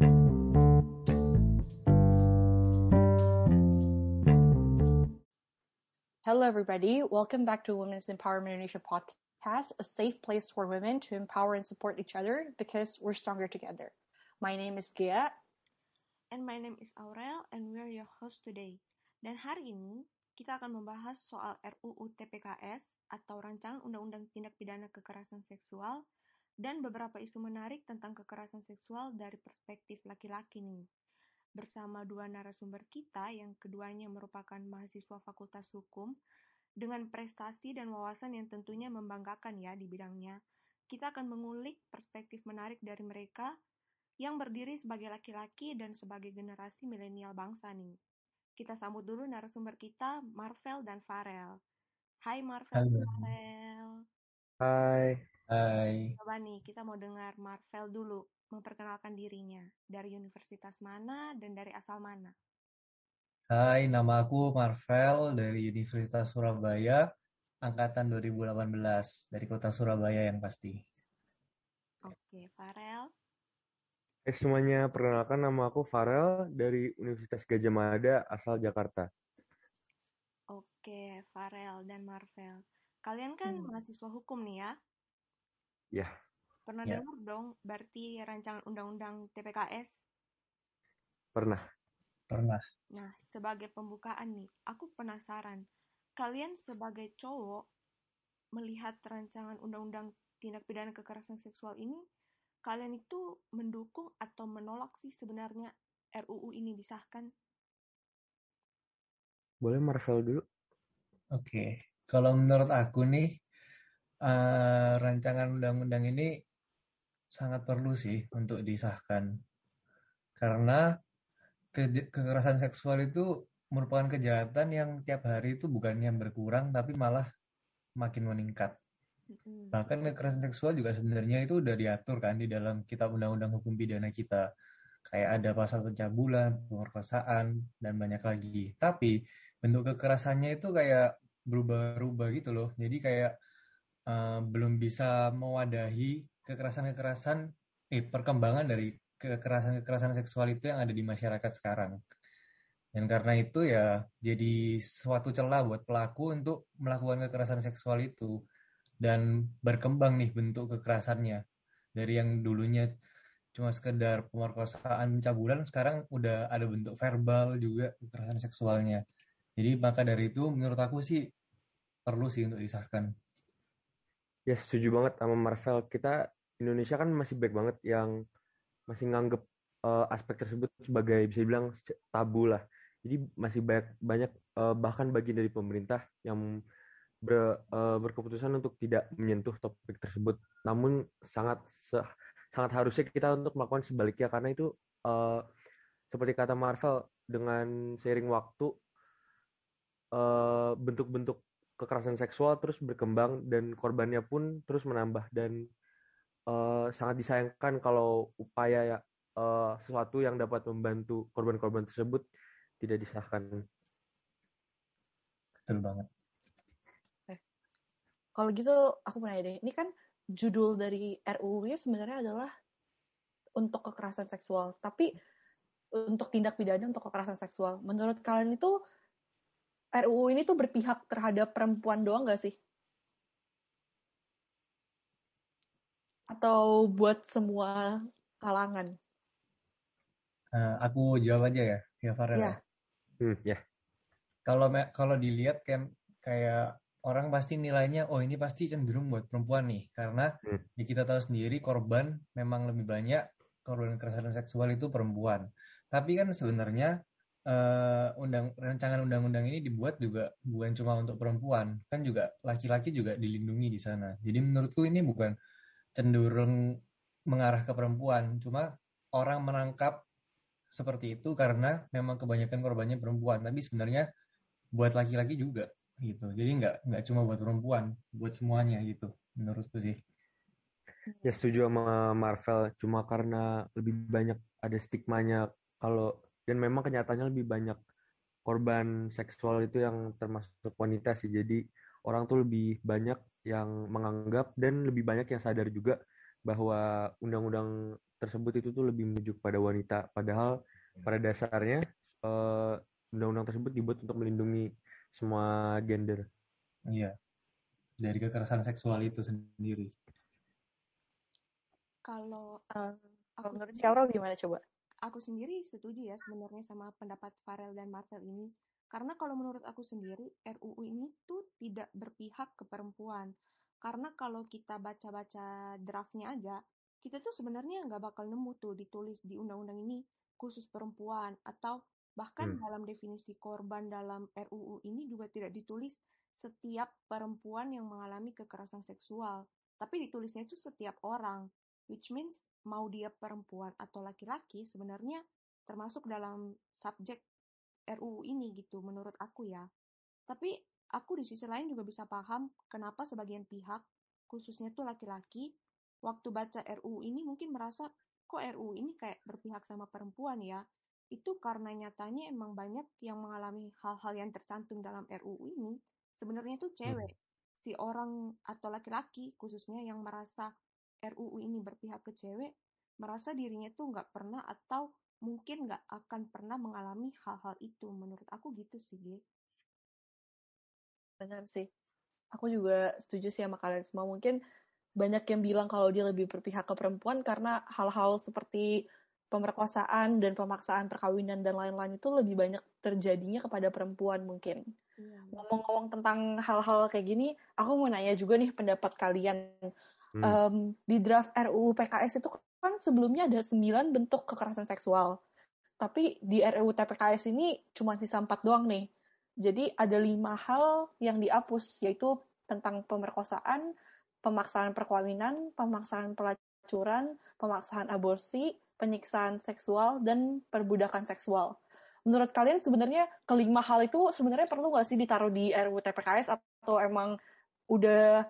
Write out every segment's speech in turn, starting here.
Hello, everybody. Welcome back to Women's Empowerment Indonesia podcast, a safe place for women to empower and support each other because we're stronger together. My name is Gia. And my name is Aurel, and we're your host today. Dan hari ini, kita akan membahas soal RUU TPKS atau Rancangan Undang-Undang Tindak Pidana Kekerasan Seksual dan beberapa isu menarik tentang kekerasan seksual dari perspektif laki-laki nih. Bersama dua narasumber kita yang keduanya merupakan mahasiswa Fakultas Hukum dengan prestasi dan wawasan yang tentunya membanggakan ya di bidangnya. Kita akan mengulik perspektif menarik dari mereka yang berdiri sebagai laki-laki dan sebagai generasi milenial bangsa nih. Kita sambut dulu narasumber kita, Marvel dan Farel. Hai Marvel dan Farel. Hai. Hai. Coba nih, kita mau dengar Marvel dulu memperkenalkan dirinya. Dari universitas mana dan dari asal mana? Hai, nama aku Marvel dari Universitas Surabaya, angkatan 2018, dari kota Surabaya yang pasti. Oke, Farel. Hai semuanya, perkenalkan nama aku Farel dari Universitas Gajah Mada, asal Jakarta. Oke, Farel dan Marvel. Kalian kan Hmm. mahasiswa hukum nih ya? Ya. Pernah Ya. dengar dong berarti rancangan undang-undang TPKS? Pernah. Pernah. Nah, sebagai pembukaan nih, aku penasaran. Kalian sebagai cowok melihat rancangan undang-undang tindak pidana kekerasan seksual ini, kalian itu mendukung atau menolak sih sebenarnya RUU ini disahkan? Boleh Marvel dulu? Oke, kalau menurut aku nih, eh, rancangan undang-undang ini sangat perlu sih untuk disahkan. Karena ke- kekerasan seksual itu merupakan kejahatan yang tiap hari itu bukannya berkurang, tapi malah makin meningkat. Bahkan kekerasan seksual juga sebenarnya itu udah diatur kan di dalam kitab undang-undang hukum pidana kita. Kayak ada pasal pencabulan, pemerkosaan, dan banyak lagi. Tapi bentuk kekerasannya itu kayak berubah-ubah gitu loh. Jadi kayak eh, belum bisa mewadahi kekerasan-kekerasan, eh perkembangan dari kekerasan-kekerasan seksual itu yang ada di masyarakat sekarang. Dan karena itu ya jadi suatu celah buat pelaku untuk melakukan kekerasan seksual itu dan berkembang nih bentuk kekerasannya. Dari yang dulunya cuma sekedar pemerkosaan pencabulan sekarang udah ada bentuk verbal juga kekerasan seksualnya. Jadi maka dari itu menurut aku sih perlu sih untuk disahkan Ya setuju banget sama Marvel. Kita Indonesia kan masih baik banget yang masih nganggep eh, aspek tersebut sebagai bisa dibilang tabu lah. Jadi masih banyak banyak eh, bahkan bagian dari pemerintah yang ber- eh, berkeputusan untuk tidak menyentuh topik tersebut. Namun sangat se- sangat harusnya kita untuk melakukan sebaliknya karena itu eh, seperti kata Marvel dengan seiring waktu bentuk-bentuk kekerasan seksual terus berkembang dan korbannya pun terus menambah dan eh, sangat disayangkan kalau upaya ya eh, sesuatu yang dapat membantu korban-korban tersebut tidak disahkan. betul banget Kalau gitu, aku mau nanya deh. Ini kan judul dari RUU-nya sebenarnya adalah untuk kekerasan seksual. Tapi untuk tindak pidana untuk kekerasan seksual. Menurut kalian itu RUU ini tuh berpihak terhadap perempuan doang gak sih? Atau buat semua kalangan? Nah, aku jawab aja ya ya Farel Ya. ya. Hmm, ya. kalau kalau dilihat kan kayak orang pasti nilainya oh ini pasti cenderung buat perempuan nih karena Hmm. ya kita tahu sendiri korban memang lebih banyak korban kekerasan seksual itu perempuan tapi kan sebenarnya eh, undang rancangan undang-undang ini dibuat juga bukan cuma untuk perempuan kan juga laki-laki juga dilindungi di sana. Jadi menurutku ini bukan cenderung mengarah ke perempuan cuma orang menangkap seperti itu karena memang kebanyakan korbannya perempuan. Tapi sebenarnya buat laki-laki juga gitu. Jadi nggak nggak cuma buat perempuan buat semuanya gitu menurutku sih. Ya setuju sama Marvel, cuma karena lebih banyak ada stigmanya kalau dan memang kenyataannya lebih banyak korban seksual itu yang termasuk wanita sih. Jadi orang tuh lebih banyak yang menganggap dan lebih banyak yang sadar juga bahwa undang-undang tersebut itu tuh lebih menuju pada wanita padahal pada dasarnya uh, undang-undang tersebut dibuat untuk melindungi semua gender. Iya. Dari kekerasan seksual itu sendiri. Kalau uh, kalau menurut Carol gimana coba? Aku sendiri setuju ya sebenarnya sama pendapat Farel dan Marvel ini. Karena kalau menurut aku sendiri, RUU ini tuh tidak berpihak ke perempuan. Karena kalau kita baca-baca draftnya aja, kita tuh sebenarnya nggak bakal nemu tuh ditulis di undang-undang ini khusus perempuan atau bahkan hmm. dalam definisi korban dalam RUU ini juga tidak ditulis setiap perempuan yang mengalami kekerasan seksual, tapi ditulisnya itu setiap orang, which means mau dia perempuan atau laki-laki sebenarnya termasuk dalam subjek RUU ini gitu menurut aku ya. Tapi aku di sisi lain juga bisa paham kenapa sebagian pihak khususnya tuh laki-laki waktu baca RUU ini mungkin merasa kok RUU ini kayak berpihak sama perempuan ya. Itu karena nyatanya emang banyak yang mengalami hal-hal yang tercantum dalam RUU ini sebenarnya tuh cewek. Hmm. Si orang atau laki-laki khususnya yang merasa RUU ini berpihak ke cewek merasa dirinya tuh nggak pernah atau mungkin nggak akan pernah mengalami hal-hal itu. Menurut aku gitu sih, G. Benar sih. Aku juga setuju sih sama kalian semua. Mungkin banyak yang bilang kalau dia lebih berpihak ke perempuan karena hal-hal seperti pemerkosaan dan pemaksaan perkawinan dan lain-lain itu lebih banyak terjadinya kepada perempuan mungkin. Iya. Ngomong-ngomong tentang hal-hal kayak gini, aku mau nanya juga nih pendapat kalian. Hmm. Um, di draft RUU PKS itu kan sebelumnya ada sembilan bentuk kekerasan seksual. Tapi di RUU TPKS ini cuma sisa empat doang nih. Jadi ada lima hal yang dihapus, yaitu tentang pemerkosaan, pemaksaan perkawinan, pemaksaan pelacuran, pemaksaan aborsi, penyiksaan seksual, dan perbudakan seksual. Menurut kalian sebenarnya kelima hal itu sebenarnya perlu nggak sih ditaruh di RUU TPKS atau emang udah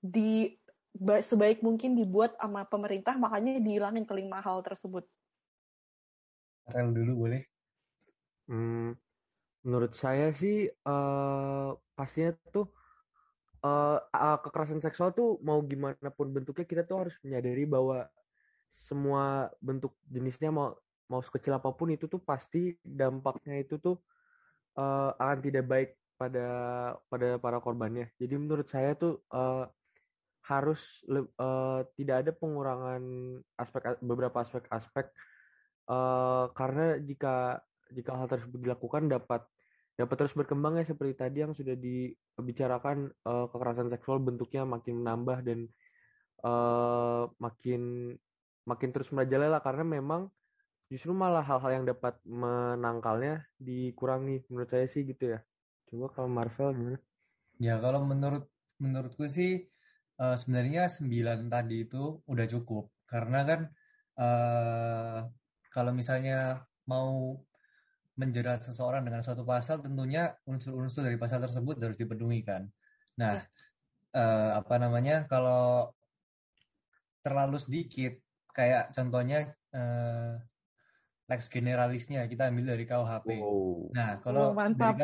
di sebaik mungkin dibuat sama pemerintah makanya dihilangin kelima hal tersebut. Rel dulu boleh? Hmm, menurut saya sih uh, pastinya tuh uh, kekerasan seksual tuh mau gimana pun bentuknya kita tuh harus menyadari bahwa semua bentuk jenisnya mau mau sekecil apa pun itu tuh pasti dampaknya itu tuh uh, akan tidak baik pada pada para korbannya. Jadi menurut saya tuh uh, harus uh, tidak ada pengurangan aspek beberapa aspek-aspek uh, karena jika jika hal tersebut dilakukan dapat dapat terus berkembang ya seperti tadi yang sudah dibicarakan uh, kekerasan seksual bentuknya makin menambah dan uh, makin makin terus merajalela karena memang justru malah hal-hal yang dapat menangkalnya dikurangi menurut saya sih gitu ya. Coba kalau Marvel gimana? Ya kalau menurut menurutku sih uh, sebenarnya sembilan tadi itu udah cukup karena kan uh, kalau misalnya mau menjerat seseorang dengan suatu pasal tentunya unsur-unsur dari pasal tersebut harus dipenuhi kan. Nah, uh, apa namanya kalau terlalu sedikit kayak contohnya uh, lex generalisnya kita ambil dari KUHP. Oh. Nah, kalau oh, dari,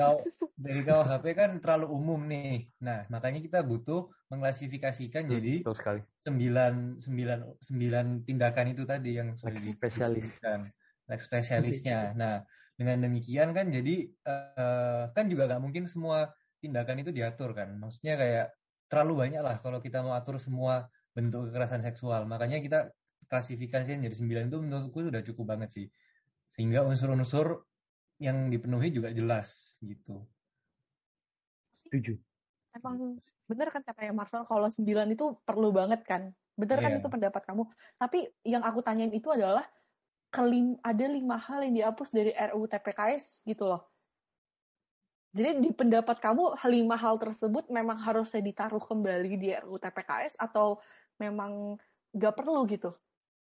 dari KUHP kan terlalu umum nih. Nah, makanya kita butuh mengklasifikasikan hmm, jadi sekali. sembilan sembilan sembilan tindakan itu tadi yang sudah spesialiskan lex spesialisnya. Nah, dengan demikian kan jadi uh, kan juga nggak mungkin semua tindakan itu diatur kan. Maksudnya kayak terlalu banyak lah kalau kita mau atur semua bentuk kekerasan seksual. Makanya kita klasifikasinya jadi sembilan itu menurutku sudah cukup banget sih sehingga unsur-unsur yang dipenuhi juga jelas gitu. Setuju. Emang bener kan kata Marvel kalau sembilan itu perlu banget kan? Bener yeah. kan iya. itu pendapat kamu? Tapi yang aku tanyain itu adalah kelim ada lima hal yang dihapus dari RUU TPKS gitu loh. Jadi di pendapat kamu lima hal tersebut memang harusnya ditaruh kembali di RUU TPKS atau memang nggak perlu gitu?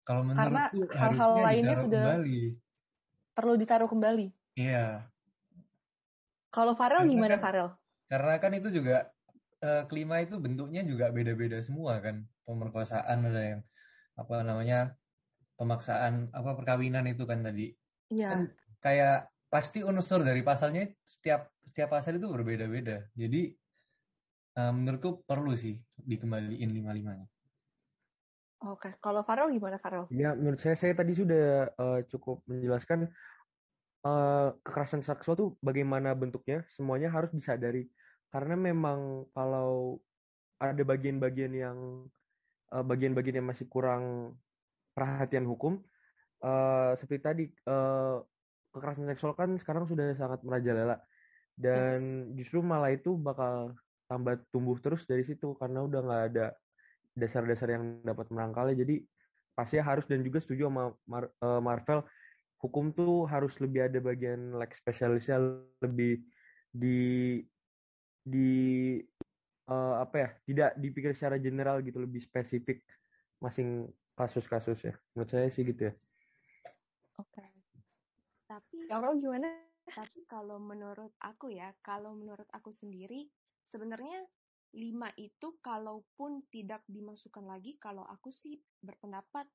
Kalau Karena hal-hal lainnya sudah kembali perlu ditaruh kembali. Iya. Kalau Farel gimana kan, Farel? Karena kan itu juga uh, klima itu bentuknya juga beda-beda semua kan. Pemerkosaan ada yang apa namanya pemaksaan apa perkawinan itu kan tadi. Iya. Kan kayak pasti unsur dari pasalnya setiap setiap pasal itu berbeda-beda. Jadi uh, menurutku perlu sih dikembaliin lima-limanya. Oke, kalau Farel gimana Farel? Ya, menurut saya saya tadi sudah uh, cukup menjelaskan uh, kekerasan seksual tuh bagaimana bentuknya, semuanya harus disadari. Karena memang kalau ada bagian-bagian yang uh, bagian-bagian yang masih kurang perhatian hukum, uh, seperti tadi uh, kekerasan seksual kan sekarang sudah sangat merajalela dan yes. justru malah itu bakal tambah tumbuh terus dari situ karena udah nggak ada dasar-dasar yang dapat merangkalnya jadi pasti harus dan juga setuju sama Mar uh, Marvel hukum tuh harus lebih ada bagian like spesialisnya lebih di di uh, apa ya tidak dipikir secara general gitu lebih spesifik masing kasus-kasus ya. Menurut saya sih gitu ya. Oke. Okay. tapi kalau gimana? tapi kalau menurut aku ya kalau menurut aku sendiri sebenarnya lima itu kalaupun tidak dimasukkan lagi, kalau aku sih berpendapat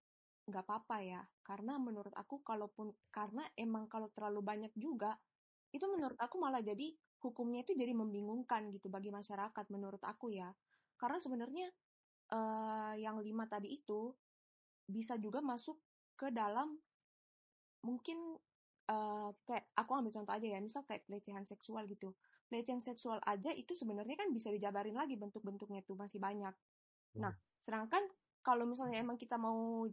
nggak apa-apa ya. Karena menurut aku kalaupun karena emang kalau terlalu banyak juga itu menurut aku malah jadi hukumnya itu jadi membingungkan gitu bagi masyarakat menurut aku ya. Karena sebenarnya uh, yang lima tadi itu bisa juga masuk ke dalam mungkin uh, kayak aku ambil contoh aja ya, misal kayak pelecehan seksual gitu pelecehan seksual aja itu sebenarnya kan bisa dijabarin lagi bentuk-bentuknya tuh masih banyak. Nah, hmm. sedangkan kalau misalnya emang kita mau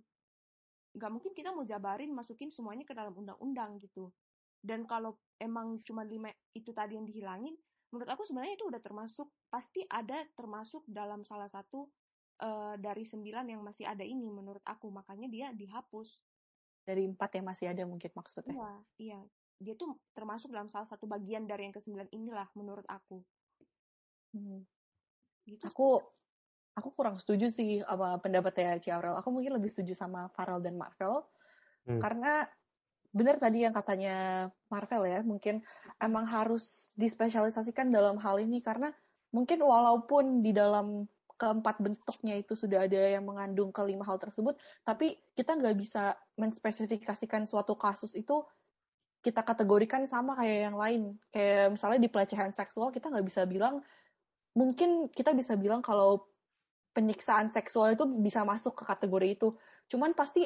nggak mungkin kita mau jabarin masukin semuanya ke dalam undang-undang gitu. Dan kalau emang cuma lima itu tadi yang dihilangin, menurut aku sebenarnya itu udah termasuk pasti ada termasuk dalam salah satu uh, dari sembilan yang masih ada ini menurut aku makanya dia dihapus. Dari empat yang masih ada mungkin maksudnya. Iya, iya dia tuh termasuk dalam salah satu bagian dari yang kesembilan inilah menurut aku. Hmm. Gitu. Aku aku kurang setuju sih sama pendapatnya Ciaurel. Aku mungkin lebih setuju sama Farel dan Marvel hmm. karena benar tadi yang katanya Marvel ya, mungkin emang harus dispesialisasikan dalam hal ini karena mungkin walaupun di dalam keempat bentuknya itu sudah ada yang mengandung kelima hal tersebut, tapi kita nggak bisa menspesifikasikan suatu kasus itu kita kategorikan sama kayak yang lain. Kayak misalnya di pelecehan seksual kita nggak bisa bilang, mungkin kita bisa bilang kalau penyiksaan seksual itu bisa masuk ke kategori itu. Cuman pasti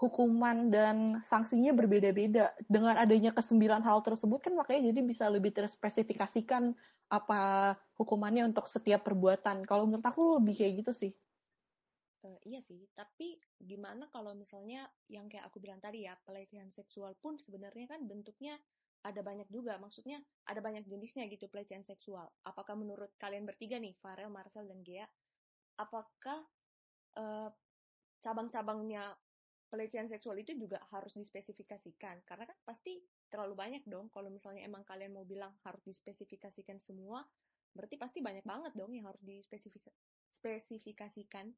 hukuman dan sanksinya berbeda-beda. Dengan adanya kesembilan hal tersebut kan makanya jadi bisa lebih terspesifikasikan apa hukumannya untuk setiap perbuatan. Kalau menurut aku lebih kayak gitu sih. Uh, iya sih, tapi gimana kalau misalnya yang kayak aku bilang tadi ya, pelecehan seksual pun sebenarnya kan bentuknya ada banyak juga, maksudnya ada banyak jenisnya gitu pelecehan seksual. Apakah menurut kalian bertiga nih, Farel, Marvel, dan Gea, apakah uh, cabang-cabangnya pelecehan seksual itu juga harus dispesifikasikan? Karena kan pasti terlalu banyak dong, kalau misalnya emang kalian mau bilang harus dispesifikasikan semua, berarti pasti banyak banget dong yang harus dispesifikasikan.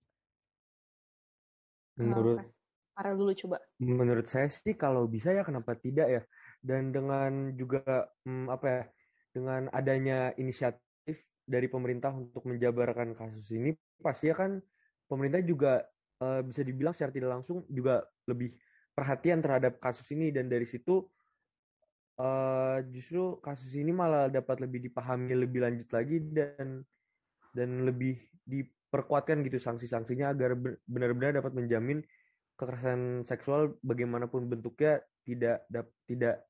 Menurut Farel dulu coba. Menurut saya sih kalau bisa ya kenapa tidak ya. Dan dengan juga hmm, apa ya dengan adanya inisiatif dari pemerintah untuk menjabarkan kasus ini pasti ya kan pemerintah juga uh, bisa dibilang secara tidak langsung juga lebih perhatian terhadap kasus ini dan dari situ uh, justru kasus ini malah dapat lebih dipahami lebih lanjut lagi dan dan lebih di perkuatkan gitu sanksi-sanksinya agar benar-benar dapat menjamin kekerasan seksual bagaimanapun bentuknya tidak tidak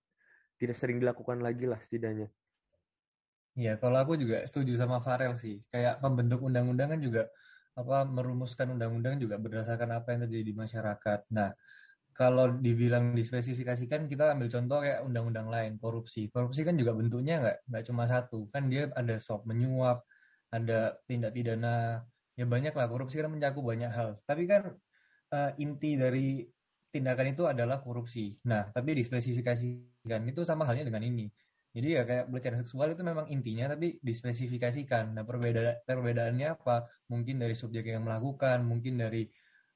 tidak sering dilakukan lagi lah setidaknya. Iya, kalau aku juga setuju sama Farel sih. Kayak pembentuk undang-undang kan juga apa merumuskan undang-undang juga berdasarkan apa yang terjadi di masyarakat. Nah, kalau dibilang dispesifikasikan kita ambil contoh kayak undang-undang lain korupsi. Korupsi kan juga bentuknya nggak nggak cuma satu, kan dia ada suap menyuap, ada tindak pidana ya banyak lah korupsi kan mencakup banyak hal. Tapi kan uh, inti dari tindakan itu adalah korupsi. Nah tapi dispesifikasikan itu sama halnya dengan ini. Jadi ya kayak pelecehan seksual itu memang intinya tapi dispesifikasikan. Nah perbedaan perbedaannya apa? Mungkin dari subjek yang melakukan mungkin dari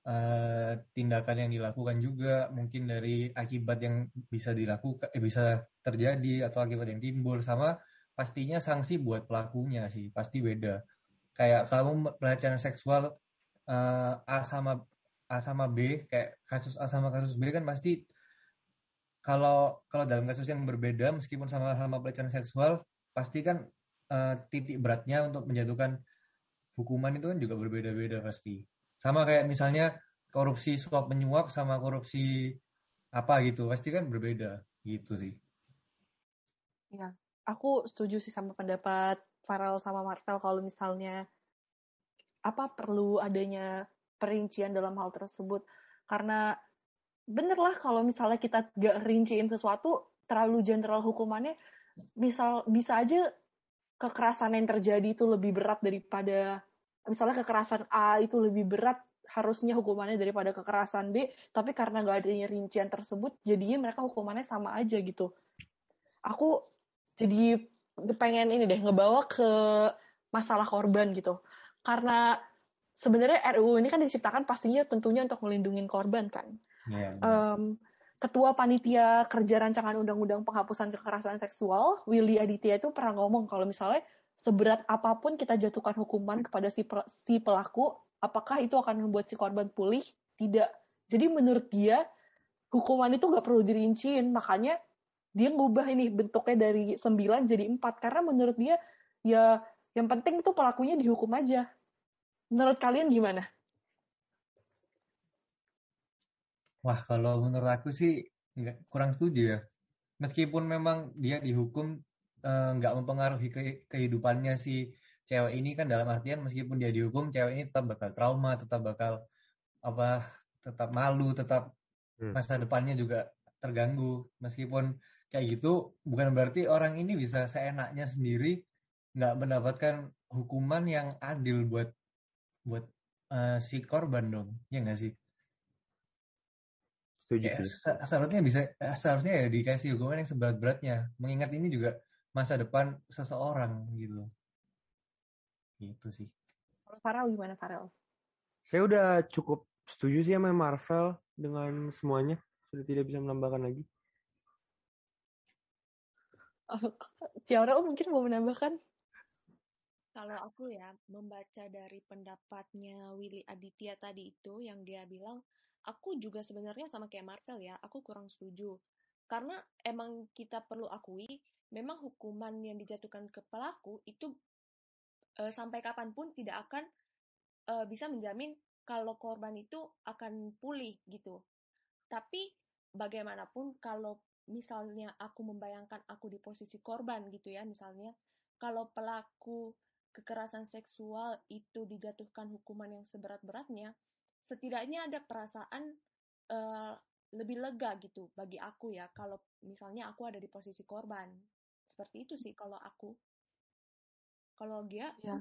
uh, tindakan yang dilakukan juga mungkin dari akibat yang bisa dilakukan eh, bisa terjadi atau akibat yang timbul. Sama pastinya sanksi buat pelakunya sih pasti beda kayak kamu pelecehan seksual uh, A sama A sama B kayak kasus A sama kasus B kan pasti kalau kalau dalam kasus yang berbeda meskipun sama-sama pelecehan seksual pasti kan uh, titik beratnya untuk menjatuhkan hukuman itu kan juga berbeda-beda pasti Sama kayak misalnya korupsi suap menyuap sama korupsi apa gitu, pasti kan berbeda gitu sih. Ya, aku setuju sih sama pendapat Farel sama Marvel kalau misalnya apa perlu adanya perincian dalam hal tersebut. Karena bener lah kalau misalnya kita gak rinciin sesuatu terlalu general hukumannya misal bisa aja kekerasan yang terjadi itu lebih berat daripada misalnya kekerasan A itu lebih berat harusnya hukumannya daripada kekerasan B tapi karena gak adanya rincian tersebut jadinya mereka hukumannya sama aja gitu. Aku jadi pengen ini deh ngebawa ke masalah korban gitu karena sebenarnya RUU ini kan diciptakan pastinya tentunya untuk melindungi korban kan Iya, um, Ketua Panitia Kerja Rancangan Undang-Undang Penghapusan Kekerasan Seksual, Willy Aditya itu pernah ngomong kalau misalnya seberat apa pun kita jatuhkan hukuman kepada si, si pelaku, apakah itu akan membuat si korban pulih? Tidak. Jadi menurut dia, hukuman itu nggak perlu dirinciin, makanya dia ngubah ini bentuknya dari 9 jadi 4, karena menurut dia, ya yang penting itu pelakunya dihukum aja. Menurut kalian gimana? Wah, kalau menurut aku sih kurang setuju ya. Meskipun memang dia dihukum eh, nggak mempengaruhi ke, kehidupannya si cewek ini kan dalam artian meskipun dia dihukum cewek ini tetap bakal trauma, tetap bakal apa, tetap malu, tetap Hmm. masa depannya juga terganggu. Meskipun kayak gitu bukan berarti orang ini bisa seenaknya sendiri nggak mendapatkan hukuman yang adil buat buat eh, si korban dong, ya nggak sih? Setuju Ya, seharusnya bisa eh, seharusnya ya dikasih hukuman yang seberat-beratnya. Mengingat ini juga masa depan seseorang gitu. Gitu sih. Kalau Farel gimana Farel? Saya udah cukup setuju sih sama Marvel dengan semuanya. Sudah tidak bisa menambahkan lagi. Tiara mungkin mau menambahkan? Kalau aku ya, membaca dari pendapatnya Willy Aditya tadi itu, yang dia bilang, aku juga sebenarnya sama kayak Marvel ya, aku kurang setuju. Karena emang kita perlu akui, memang hukuman yang dijatuhkan ke pelaku itu eh, sampai kapan pun tidak akan eh, bisa menjamin kalau korban itu akan pulih gitu. Tapi bagaimanapun kalau misalnya aku membayangkan aku di posisi korban gitu ya, misalnya kalau pelaku kekerasan seksual itu dijatuhkan hukuman yang seberat-beratnya, setidaknya ada perasaan eh, lebih lega gitu bagi aku ya kalau misalnya aku ada di posisi korban. Seperti itu sih kalau aku. Kalau dia Ya,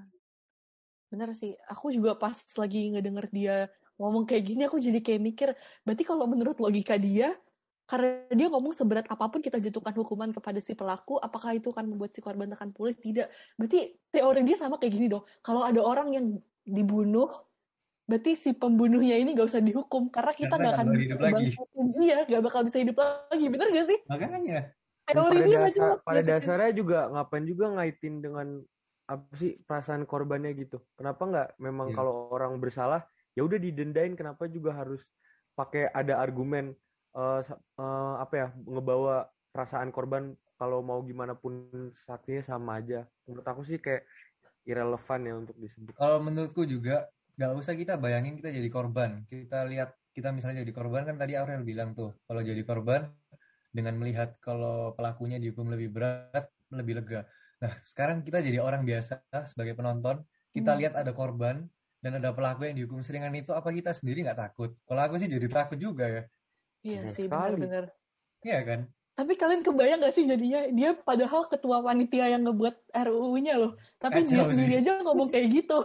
bener sih. Aku juga pas lagi ngedenger dia ngomong kayak gini, aku jadi kayak mikir, berarti kalau menurut logika dia, karena dia ngomong seberat apa pun kita jatuhkan hukuman kepada si pelaku, apakah itu akan membuat si korban akan pulih? Tidak. Berarti teori dia sama kayak gini dong. Kalau ada orang yang dibunuh, berarti si pembunuhnya ini gak usah dihukum, karena kita Karena gak nggak akan hidup lagi. bangkitin dia, gak bakal bisa hidup lagi. Bener gak sih? Makanya Teori pada dia dasar, pada dasarnya juga ngapain juga ngaitin dengan apa sih perasaan korbannya gitu. Kenapa nggak memang Iya. kalau orang bersalah ya udah didendain kenapa juga harus pakai ada argumen sa- eh, apa ya ngebawa perasaan korban kalau mau gimana pun saksinya sama aja. Menurut aku sih kayak irrelevan ya untuk disebut. kalau menurutku juga nggak usah kita bayangin kita jadi korban. Kita lihat kita misalnya jadi korban kan tadi Aurel bilang tuh kalau jadi korban dengan melihat kalau pelakunya dihukum lebih berat lebih lega. Nah sekarang kita jadi orang biasa sebagai penonton kita Hmm. lihat ada korban dan ada pelaku yang dihukum seringan itu apa kita sendiri nggak takut? Kalau aku sih jadi takut juga ya. Iya sih, sekali. bener-bener. Iya kan? Tapi kalian kebayang gak sih jadinya dia padahal ketua panitia yang ngebuat RUU-nya loh. Tapi dia sendiri aja ngomong kayak gitu.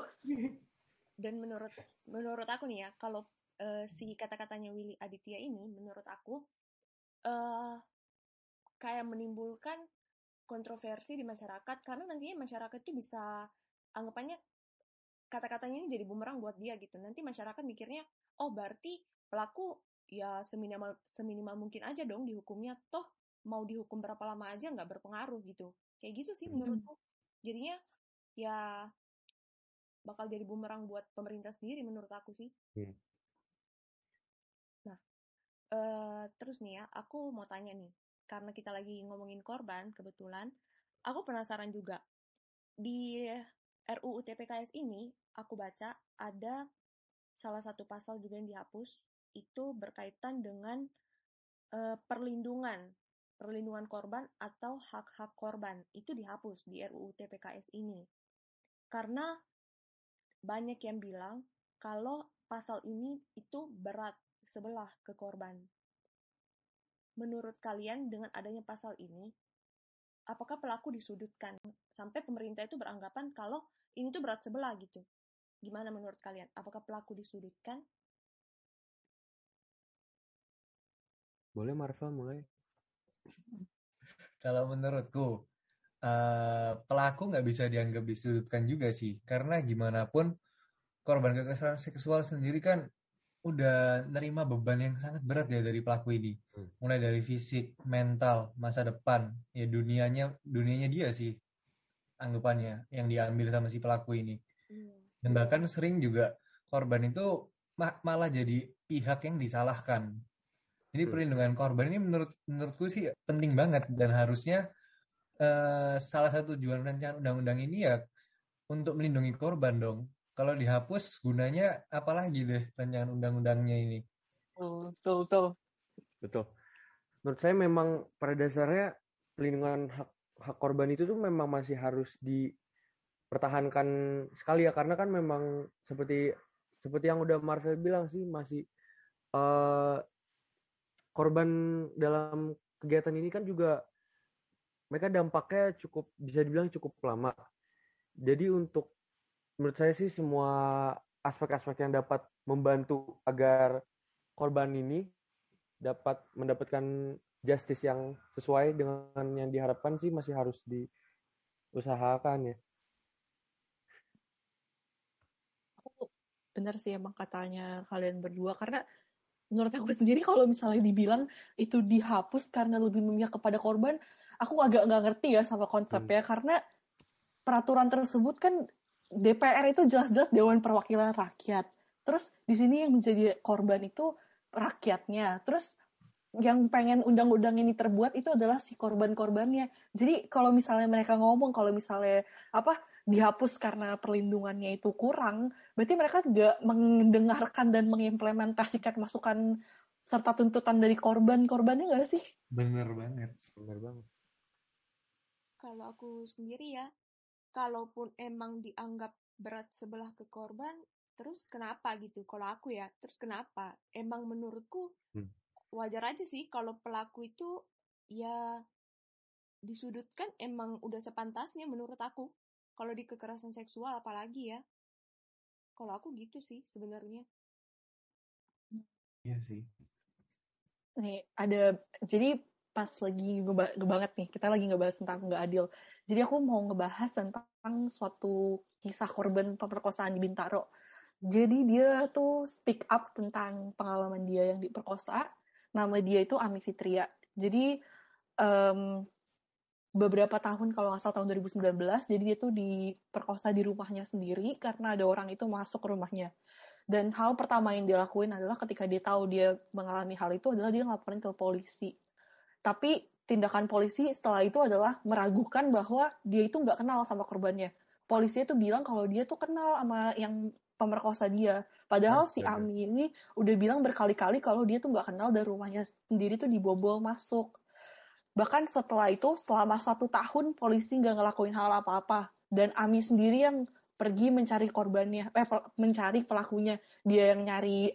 dan menurut menurut aku nih ya kalau eh, si kata-katanya Willy Aditya ini menurut aku eh kayak menimbulkan kontroversi di masyarakat karena nantinya masyarakat itu bisa anggapannya kata-katanya ini jadi bumerang buat dia gitu nanti masyarakat mikirnya oh berarti pelaku ya seminimal seminimal mungkin aja dong dihukumnya toh mau dihukum berapa lama aja nggak berpengaruh gitu kayak gitu sih Hmm. menurutku jadinya ya bakal jadi bumerang buat pemerintah sendiri menurut aku sih. Hmm. Nah, eh, terus nih ya, aku mau tanya nih, karena kita lagi ngomongin korban, kebetulan, aku penasaran juga. Di RUU TPKS ini, aku baca ada salah satu pasal juga yang dihapus itu berkaitan dengan uh, perlindungan perlindungan korban atau hak-hak korban itu dihapus di RUU TPKS ini. Karena banyak yang bilang kalau pasal ini itu berat sebelah ke korban. Menurut kalian dengan adanya pasal ini, apakah pelaku disudutkan? Sampai pemerintah itu beranggapan kalau ini tuh berat sebelah gitu. Gimana menurut kalian? Apakah pelaku disudutkan? Boleh Marvel mulai. Kalau menurutku, uh, pelaku nggak bisa dianggap disudutkan juga sih. Karena gimana pun korban kekerasan seksual sendiri kan udah nerima beban yang sangat berat ya dari pelaku ini. Hmm. Mulai dari fisik, mental, masa depan, ya dunianya dunianya dia sih anggapannya yang diambil sama si pelaku ini. Hmm. Dan bahkan sering juga korban itu malah jadi pihak yang disalahkan. Jadi hmm. perlindungan korban ini menurut menurutku sih penting banget dan harusnya uh, salah satu tujuan rancangan undang-undang ini ya untuk melindungi korban dong kalau dihapus gunanya apalagi deh rancangan undang-undangnya ini. Betul, betul. Betul. Menurut saya memang pada dasarnya pelindungan hak hak korban itu tuh memang masih harus dipertahankan sekali ya karena kan memang seperti seperti yang udah Marvel bilang sih masih uh, korban dalam kegiatan ini kan juga mereka dampaknya cukup bisa dibilang cukup lama. Jadi untuk menurut saya sih semua aspek-aspek yang dapat membantu agar korban ini dapat mendapatkan justice yang sesuai dengan yang diharapkan sih masih harus diusahakan ya. Aku benar sih emang katanya kalian berdua karena menurut aku sendiri kalau misalnya dibilang itu dihapus karena lebih memihak kepada korban, aku agak nggak ngerti ya sama konsepnya hmm. karena peraturan tersebut kan DPR itu jelas-jelas Dewan Perwakilan Rakyat. Terus di sini yang menjadi korban itu rakyatnya. Terus yang pengen undang-undang ini terbuat itu adalah si korban-korbannya. Jadi kalau misalnya mereka ngomong kalau misalnya apa dihapus karena perlindungannya itu kurang, berarti mereka nggak mendengarkan dan mengimplementasikan masukan serta tuntutan dari korban-korbannya nggak sih? Bener banget. Bener banget. Kalau aku sendiri ya, kalaupun emang dianggap berat sebelah ke korban, terus kenapa gitu? Kalau aku ya, terus kenapa? Emang menurutku hmm. wajar aja sih kalau pelaku itu ya disudutkan emang udah sepantasnya menurut aku. Kalau di kekerasan seksual apalagi ya. Kalau aku gitu sih sebenarnya. Iya sih. Nih, ada jadi pas lagi banget nih, kita lagi ngebahas tentang nggak adil. Jadi aku mau ngebahas tentang suatu kisah korban pemerkosaan di Bintaro. Jadi dia tuh speak up tentang pengalaman dia yang diperkosa. Nama dia itu Ami Fitria. Jadi um, beberapa tahun kalau nggak salah tahun 2019, jadi dia tuh diperkosa di rumahnya sendiri karena ada orang itu masuk ke rumahnya. Dan hal pertama yang dia lakuin adalah ketika dia tahu dia mengalami hal itu adalah dia ngelaporin ke polisi tapi tindakan polisi setelah itu adalah meragukan bahwa dia itu nggak kenal sama korbannya. Polisi itu bilang kalau dia tuh kenal sama yang pemerkosa dia. Padahal si Ami ini udah bilang berkali-kali kalau dia tuh nggak kenal dan rumahnya sendiri tuh dibobol masuk. Bahkan setelah itu, selama satu tahun polisi nggak ngelakuin hal apa-apa. Dan Ami sendiri yang pergi mencari korbannya, eh mencari pelakunya. Dia yang nyari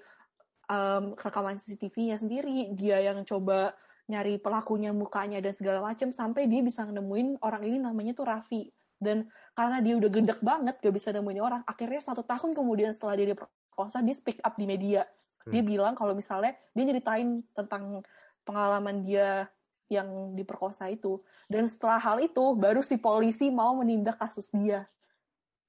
um, rekaman CCTV-nya sendiri, dia yang coba nyari pelakunya mukanya dan segala macam sampai dia bisa nemuin orang ini namanya tuh Raffi dan karena dia udah gendek banget gak bisa nemuin orang akhirnya satu tahun kemudian setelah dia diperkosa dia speak up di media hmm. dia bilang kalau misalnya dia nyeritain tentang pengalaman dia yang diperkosa itu. Dan setelah hal itu baru si polisi mau menindak kasus dia.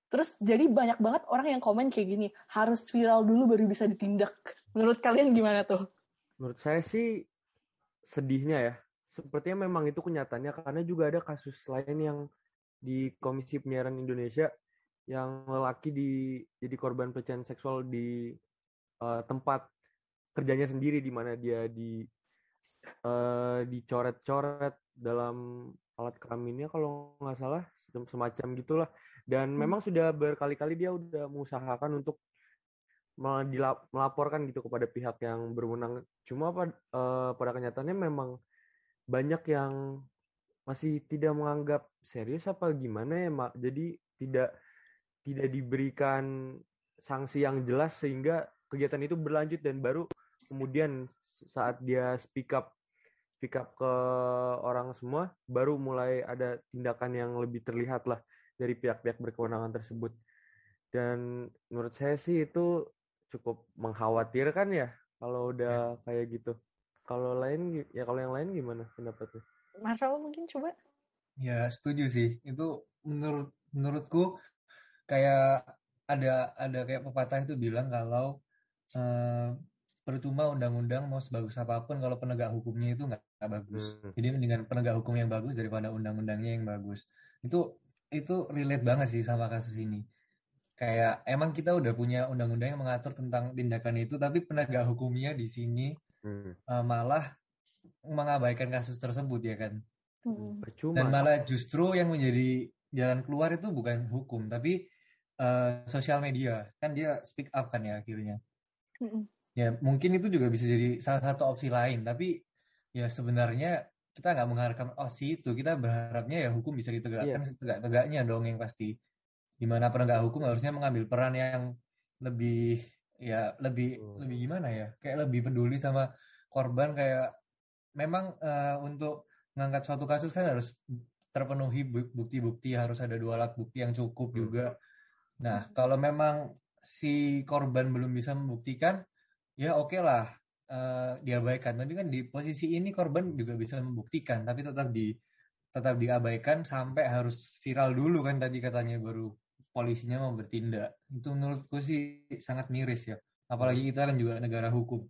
Terus jadi banyak banget orang yang komen kayak gini harus viral dulu baru bisa ditindak. Menurut kalian gimana tuh? Menurut saya sih sedihnya ya, sepertinya memang itu kenyataannya karena juga ada kasus lain yang di Komisi Penyiaran Indonesia yang lelaki di jadi korban pelecehan seksual di uh, tempat kerjanya sendiri di mana dia di uh, dicoret-coret dalam alat kelaminnya kalau nggak salah semacam gitulah dan hmm. memang sudah berkali-kali dia udah mengusahakan untuk melaporkan gitu kepada pihak yang berwenang. Cuma pada, uh, pada kenyataannya memang banyak yang masih tidak menganggap serius apa gimana ya, Mak. Jadi tidak tidak diberikan sanksi yang jelas sehingga kegiatan itu berlanjut dan baru kemudian saat dia speak up speak up ke orang semua baru mulai ada tindakan yang lebih terlihat lah dari pihak-pihak berkewenangan tersebut. Dan menurut saya sih itu cukup mengkhawatirkan ya kalau udah ya. kayak gitu. Kalau lain ya kalau yang lain gimana pendapatnya? Marvel mungkin coba. Ya setuju sih. Itu menurut menurutku kayak ada ada kayak pepatah itu bilang kalau uh, percuma undang-undang mau sebagus apa pun kalau penegak hukumnya itu nggak bagus. Hmm. Jadi mendingan penegak hukum yang bagus daripada undang-undangnya yang bagus. Itu itu relate banget sih sama kasus ini. Kayak emang kita udah punya undang-undang yang mengatur tentang tindakan itu, tapi penegak hukumnya di sini hmm. uh, malah mengabaikan kasus tersebut ya kan. Hmm. Percuma. Dan malah justru yang menjadi jalan keluar itu bukan hukum, tapi uh, sosial media. Kan dia speak up kan ya akhirnya. Hmm ya mungkin itu juga bisa jadi salah satu opsi lain tapi ya sebenarnya kita nggak mengharapkan oh sih itu kita berharapnya ya hukum bisa ditegakkan yeah. setegak-tegaknya dong yang pasti di mana penegak hukum harusnya mengambil peran yang lebih ya lebih hmm. lebih gimana ya kayak lebih peduli sama korban kayak memang uh, untuk mengangkat suatu kasus kan harus terpenuhi bukti-bukti harus ada dua alat bukti yang cukup hmm. juga nah kalau memang si korban belum bisa membuktikan ya oke okay lah uh, diabaikan. Tapi kan di posisi ini korban juga bisa membuktikan tapi tetap di tetap diabaikan sampai harus viral dulu kan tadi katanya baru polisinya mau bertindak. Itu menurutku sih sangat miris ya. Apalagi kita kan juga negara hukum.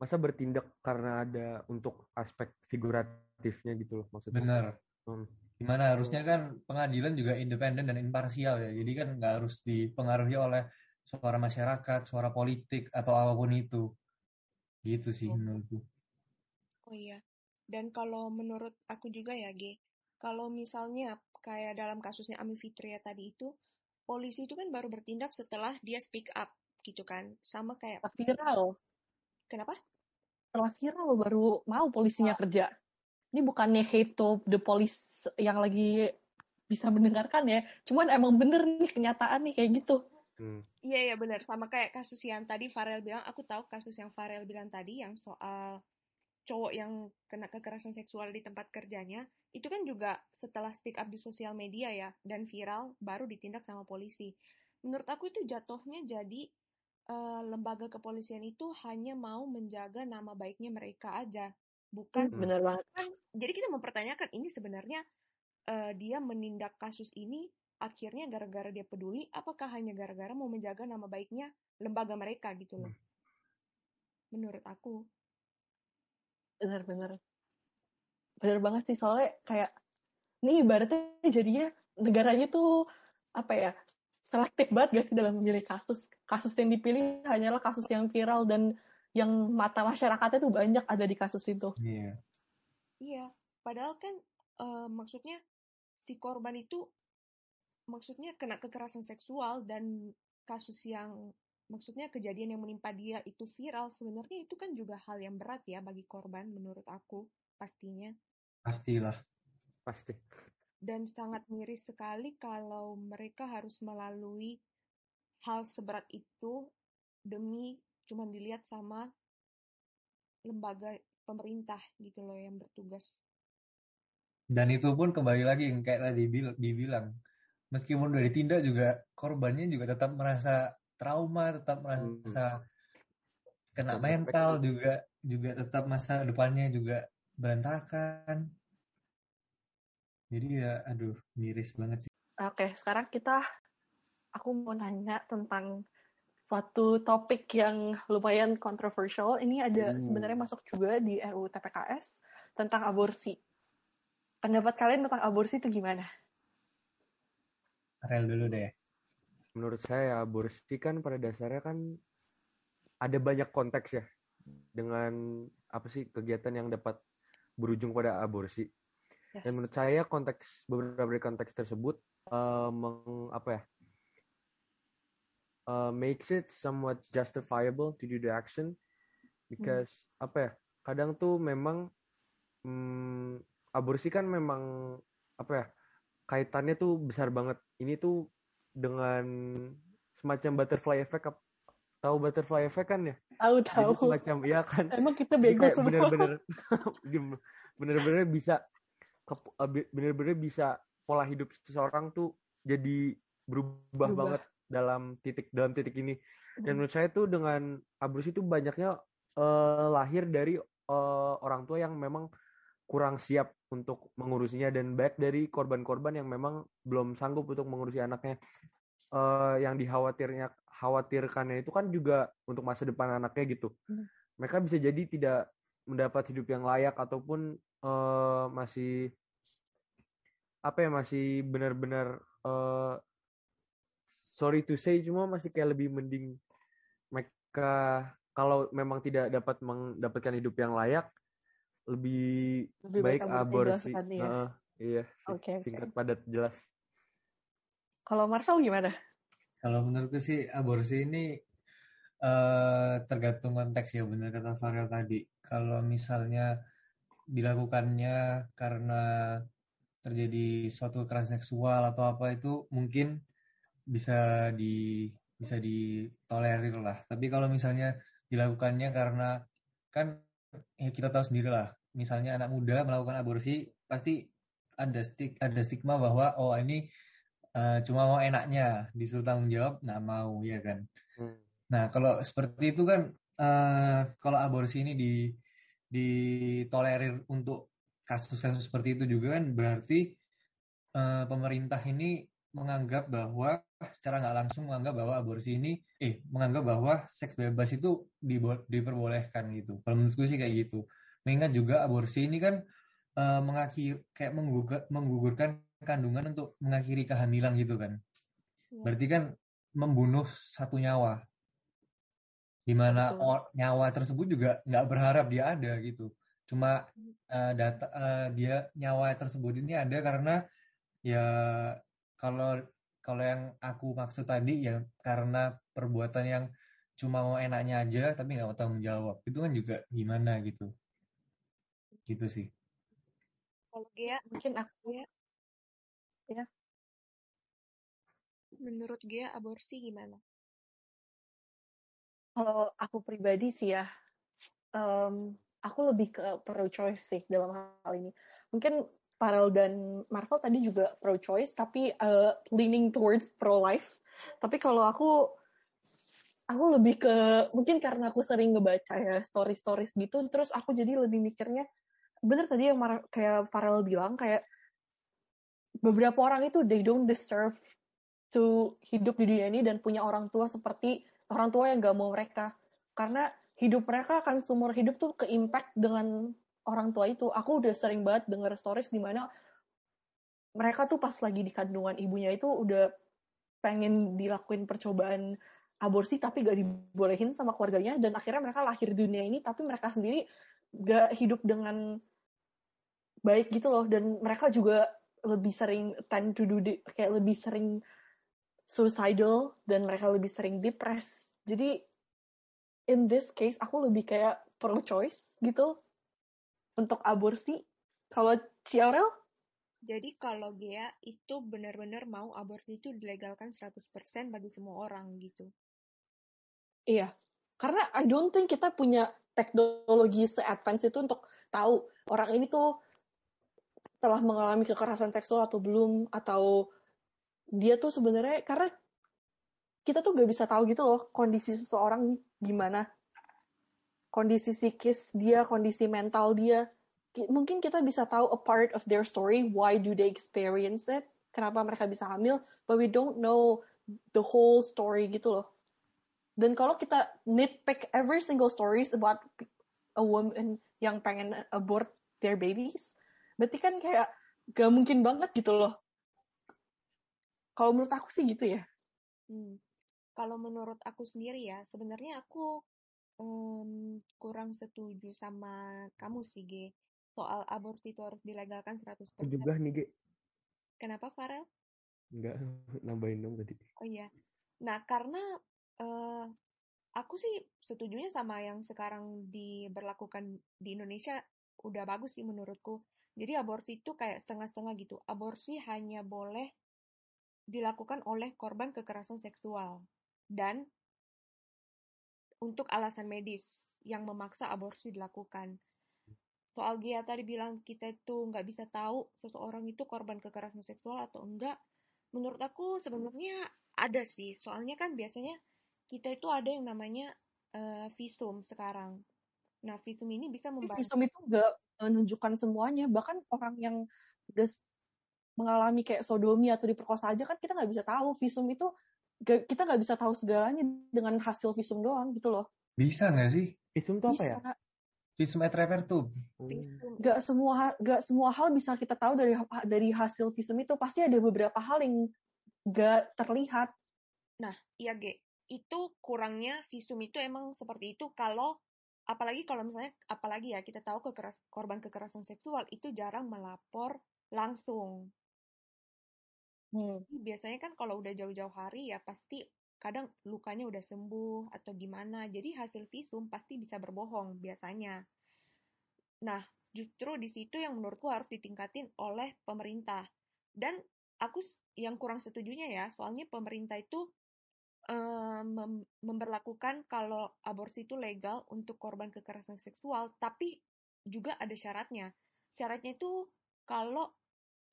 Masa bertindak karena ada untuk aspek figuratifnya gitu loh maksudnya? Benar. Hmm. gimana harusnya kan pengadilan juga independen dan imparsial ya. Jadi kan nggak harus dipengaruhi oleh suara masyarakat, suara politik atau apa pun itu. Gitu sih oh. menurutku. Oh iya. Dan kalau menurut aku juga ya, G, kalau misalnya kayak dalam kasusnya Ami Fitria tadi itu, polisi itu kan baru bertindak setelah dia speak up gitu kan. Sama kayak viral. Kenapa? Setelah viral baru mau polisinya oh. kerja. Ini bukannya hate to the police yang lagi bisa mendengarkan ya. Cuman emang bener nih kenyataan nih kayak gitu. Hmm. Iya iya benar sama kayak kasus yang tadi Farel bilang aku tahu kasus yang Farel bilang tadi yang soal cowok yang kena kekerasan seksual di tempat kerjanya itu kan juga setelah speak up di sosial media ya dan viral baru ditindak sama polisi. Menurut aku itu jatuhnya jadi uh, lembaga kepolisian itu hanya mau menjaga nama baiknya mereka aja, bukan hmm, benar banget. Kan, jadi kita mempertanyakan ini sebenarnya uh, dia menindak kasus ini akhirnya gara-gara dia peduli, apakah hanya gara-gara mau menjaga nama baiknya lembaga mereka gitu loh. Hmm. Menurut aku. Benar-benar. Benar banget sih, soalnya kayak, ini ibaratnya jadinya negaranya tuh, apa ya, selektif banget gak sih dalam memilih kasus. Kasus yang dipilih hanyalah kasus yang viral dan yang mata masyarakatnya tuh banyak ada di kasus itu. Iya. Yeah. Iya, padahal kan uh, maksudnya si korban itu maksudnya kena kekerasan seksual dan kasus yang maksudnya kejadian yang menimpa dia itu viral sebenarnya itu kan juga hal yang berat ya bagi korban menurut aku pastinya. Pastilah. Pasti. Dan sangat miris sekali kalau mereka harus melalui hal seberat itu demi cuma dilihat sama lembaga pemerintah gitu loh yang bertugas. Dan itu pun kembali lagi yang kayak tadi dibilang meskipun udah ditindak juga korbannya juga tetap merasa trauma, tetap merasa hmm. kena mental juga juga tetap masa depannya juga berantakan. Jadi ya aduh miris banget sih. Oke, sekarang kita aku mau nanya tentang suatu topik yang lumayan kontroversial. Ini ada hmm. sebenarnya masuk juga di RUU TPKS tentang aborsi. Pendapat kalian tentang aborsi itu gimana? Rel dulu deh. Menurut saya aborsi kan pada dasarnya kan ada banyak konteks ya dengan apa sih kegiatan yang dapat berujung pada aborsi. Yes. Dan menurut saya konteks beberapa dari konteks tersebut uh, meng, apa ya uh, makes it somewhat justifiable to do the action because apa ya kadang tuh memang hmm, aborsi kan memang apa ya kaitannya tuh besar banget ini tuh dengan semacam butterfly effect tahu butterfly effect kan ya Tahu jadi tahu. semacam ya kan Emang kita bego semua. bener-bener bener-bener bisa eh, be- bener-bener bisa pola hidup seseorang tuh jadi berubah, Berubah. banget dalam titik dalam titik ini dan Hmm. menurut saya tuh dengan aborsi itu banyaknya eh, lahir dari eh, orang tua yang memang kurang siap untuk mengurusinya dan baik dari korban-korban yang memang belum sanggup untuk mengurusi anaknya Eh, yang dikhawatirnya khawatirkannya itu kan juga untuk masa depan anaknya gitu Hmm. mereka bisa jadi tidak mendapat hidup yang layak ataupun eh, masih apa ya masih benar-benar eh, sorry to say cuma masih kayak lebih mending mereka kalau memang tidak dapat mendapatkan hidup yang layak lebih, Lebih baik baik aborsi ya. Heeh, iya, oke. singkat padat jelas. Kalau Marcel gimana? Kalau menurutku sih aborsi ini eh, tergantung konteks ya benar kata Farel tadi. Kalau misalnya dilakukannya karena terjadi suatu kekerasan seksual atau apa itu mungkin bisa di bisa ditolerir lah. Tapi kalau misalnya dilakukannya karena kan ya kita tahu sendiri lah. Misalnya anak muda melakukan aborsi pasti ada stik ada stigma bahwa oh ini eh, cuma mau enaknya disuruh tanggung jawab nggak mau ya kan Hmm. nah kalau seperti itu kan eh, kalau aborsi ini di ditolerir untuk kasus-kasus seperti itu juga kan berarti eh, pemerintah ini menganggap bahwa secara nggak langsung menganggap bahwa aborsi ini eh menganggap bahwa seks bebas itu diperbolehkan gitu. Kalau menurutku sih kayak gitu. Mengingat juga aborsi ini kan eh, mengakhir kayak menggugur- menggugurkan kandungan untuk mengakhiri kehamilan gitu kan. Iya. berarti kan membunuh satu nyawa. Di mana Betul. or- nyawa tersebut juga nggak berharap dia ada gitu. Cuma eh, data eh, dia nyawa tersebut ini ada karena ya kalau kalau yang aku maksud tadi ya karena perbuatan yang cuma mau enaknya aja tapi nggak mau tanggung jawab itu kan juga gimana gitu gitu sih Kalau Gea, Mungkin aku menurut Gea aborsi gimana? kalau aku pribadi sih ya, em, aku lebih ke pro-choice sih dalam hal ini. Mungkin Farel dan Marvel tadi juga pro-choice, tapi eh, leaning towards pro-life. Tapi kalau aku, aku lebih ke, mungkin karena aku sering ngebaca ya story-stories gitu, terus aku jadi lebih mikirnya, bener tadi yang Mar- kayak Farel bilang, kayak beberapa orang itu they don't deserve to hidup di dunia ini dan punya orang tua seperti orang tua yang gak mau mereka karena hidup mereka akan seumur hidup tuh ke impact dengan orang tua itu aku udah sering banget denger stories di mana mereka tuh pas lagi di kandungan ibunya itu udah pengen dilakuin percobaan aborsi tapi gak dibolehin sama keluarganya dan akhirnya mereka lahir di dunia ini tapi mereka sendiri gak hidup dengan baik gitu loh dan mereka juga lebih sering tend to do the- kayak lebih sering suicidal dan mereka lebih sering depres. Jadi in this case aku lebih kayak pro choice gitu untuk aborsi. Kalau Ciarel Jadi kalau Gea itu benar-benar mau aborsi itu dilegalkan 100% bagi semua orang gitu. iya. Karena I don't think kita punya teknologi se-advance itu untuk tahu orang ini tuh telah mengalami kekerasan seksual atau belum atau dia tuh sebenarnya karena kita tuh gak bisa tahu gitu loh kondisi seseorang gimana kondisi psikis dia kondisi mental dia. Ki- mungkin kita bisa tahu a part of their story why do they experience it? Kenapa mereka bisa hamil? But we don't know the whole story gitu loh. Dan kalau kita nitpick every single stories about a woman yang pengen abort their babies berarti kan kayak gak mungkin banget gitu loh. Kalau menurut aku sih gitu ya. Hmm. Kalau menurut aku sendiri ya, sebenarnya aku em, kurang setuju sama kamu sih, Ge. Soal aborsi itu harus dilegalkan 100%. Aku juga nih, Ge. Kenapa, Farel? Enggak, nambahin dong tadi. Oh iya. Nah, karena Eh, aku sih setujunya sama yang sekarang diberlakukan di Indonesia udah bagus sih menurutku. Jadi aborsi itu kayak setengah-setengah gitu. Aborsi hanya boleh dilakukan oleh korban kekerasan seksual dan untuk alasan medis yang memaksa aborsi dilakukan. Soal Gia tadi bilang kita itu nggak bisa tahu seseorang itu korban kekerasan seksual atau enggak. Menurut aku sebenarnya ada sih. Soalnya kan biasanya kita itu ada yang namanya uh, visum sekarang. Nah, visum ini bisa membantu. Visum itu nggak menunjukkan semuanya. Bahkan orang yang udah mengalami kayak sodomi atau diperkosa aja kan kita nggak bisa tahu. Visum itu kita nggak bisa tahu segalanya dengan hasil visum doang gitu loh. Bisa nggak sih? Visum itu apa ya? Visum et repertum. Gak semua gak semua hal bisa kita tahu dari dari hasil visum itu pasti ada beberapa hal yang gak terlihat. Nah, iya Ge, itu kurangnya visum itu emang seperti itu kalau apalagi kalau misalnya apalagi ya kita tahu kekeras, korban kekerasan seksual itu jarang melapor langsung. Hmm. Biasanya kan kalau udah jauh-jauh hari ya pasti kadang lukanya udah sembuh atau gimana. Jadi hasil visum pasti bisa berbohong biasanya. Nah, justru di situ yang menurutku harus ditingkatin oleh pemerintah. Dan aku yang kurang setujunya ya, soalnya pemerintah itu um, mem memperlakukan kalau aborsi itu legal untuk korban kekerasan seksual, tapi juga ada syaratnya. Syaratnya itu kalau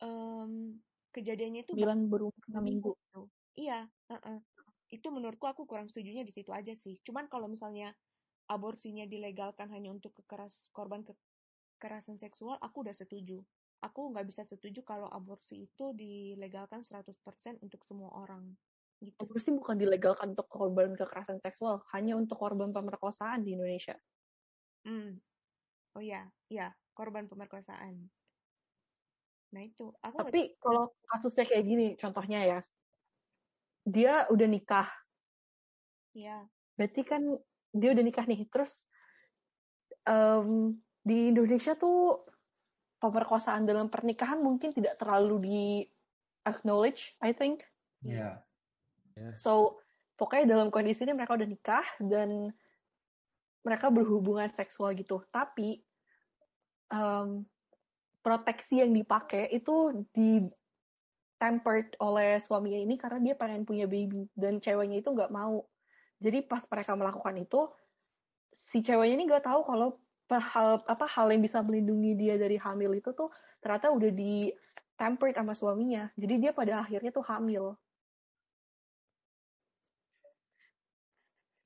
um, kejadiannya itu bilang berumur enam minggu. Iya, uh -uh itu menurutku aku kurang setujunya di situ aja sih. Cuman kalau misalnya aborsinya dilegalkan hanya untuk kekeras korban kekerasan seksual, aku udah setuju. Aku nggak bisa setuju kalau aborsi itu dilegalkan 100% untuk semua orang. Gitu. Aborsi bukan dilegalkan untuk korban kekerasan seksual, hanya untuk korban pemerkosaan di Indonesia. Hmm. Oh ya, ya, korban pemerkosaan. Nah itu, aku Tapi kalau kasusnya kayak gini, contohnya ya, dia udah nikah. Iya. Berarti kan dia udah nikah nih. Terus um, di Indonesia tuh pemerkosaan dalam pernikahan mungkin tidak terlalu di acknowledge, I think. Iya. Yeah. So pokoknya dalam kondisi ini mereka udah nikah dan mereka berhubungan seksual gitu. Tapi um, proteksi yang dipakai itu di tempered oleh suaminya ini karena dia pengen punya baby dan ceweknya itu nggak mau. Jadi pas mereka melakukan itu, si ceweknya ini nggak tahu kalau hal apa hal yang bisa melindungi dia dari hamil itu tuh ternyata udah di tempered sama suaminya. Jadi dia pada akhirnya tuh hamil.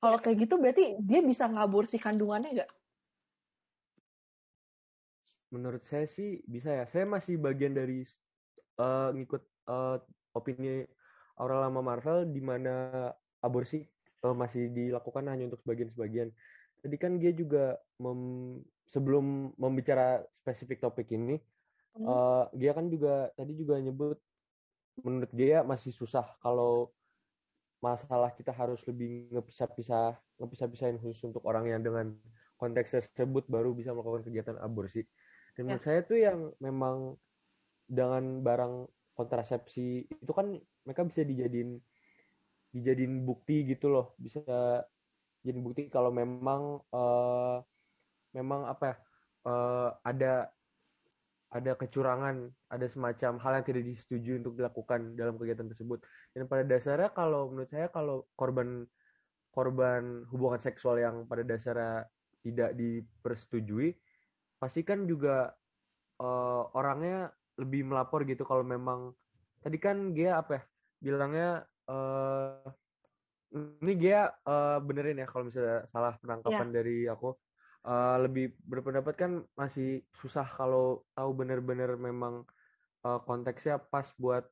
Kalau kayak gitu berarti dia bisa ngabur si kandungannya nggak? Menurut saya sih bisa ya. Saya masih bagian dari uh, ngikut uh, opini Aurel sama Marvel di mana aborsi uh, masih dilakukan hanya untuk sebagian-sebagian. Tadi kan dia juga mem, sebelum membicara spesifik topik ini, hmm. uh, dia kan juga tadi juga nyebut menurut dia masih susah kalau masalah kita harus lebih ngepisah-pisah ngepisah-pisahin khusus untuk orang yang dengan konteks tersebut baru bisa melakukan kegiatan aborsi. Dan ya. menurut saya tuh yang memang dengan barang kontrasepsi itu kan mereka bisa dijadiin dijadiin bukti gitu loh bisa jadi bukti kalau memang uh, memang apa ya uh, ada ada kecurangan, ada semacam hal yang tidak disetujui untuk dilakukan dalam kegiatan tersebut. Dan pada dasarnya kalau menurut saya kalau korban korban hubungan seksual yang pada dasarnya tidak dipersetujui, pasti kan juga uh, orangnya lebih melapor gitu kalau memang tadi kan dia apa ya bilangnya uh, ini dia uh, benerin ya kalau misalnya salah penangkapan yeah. dari aku. Uh, lebih berpendapat kan masih susah kalau tahu bener-bener memang uh, konteksnya pas buat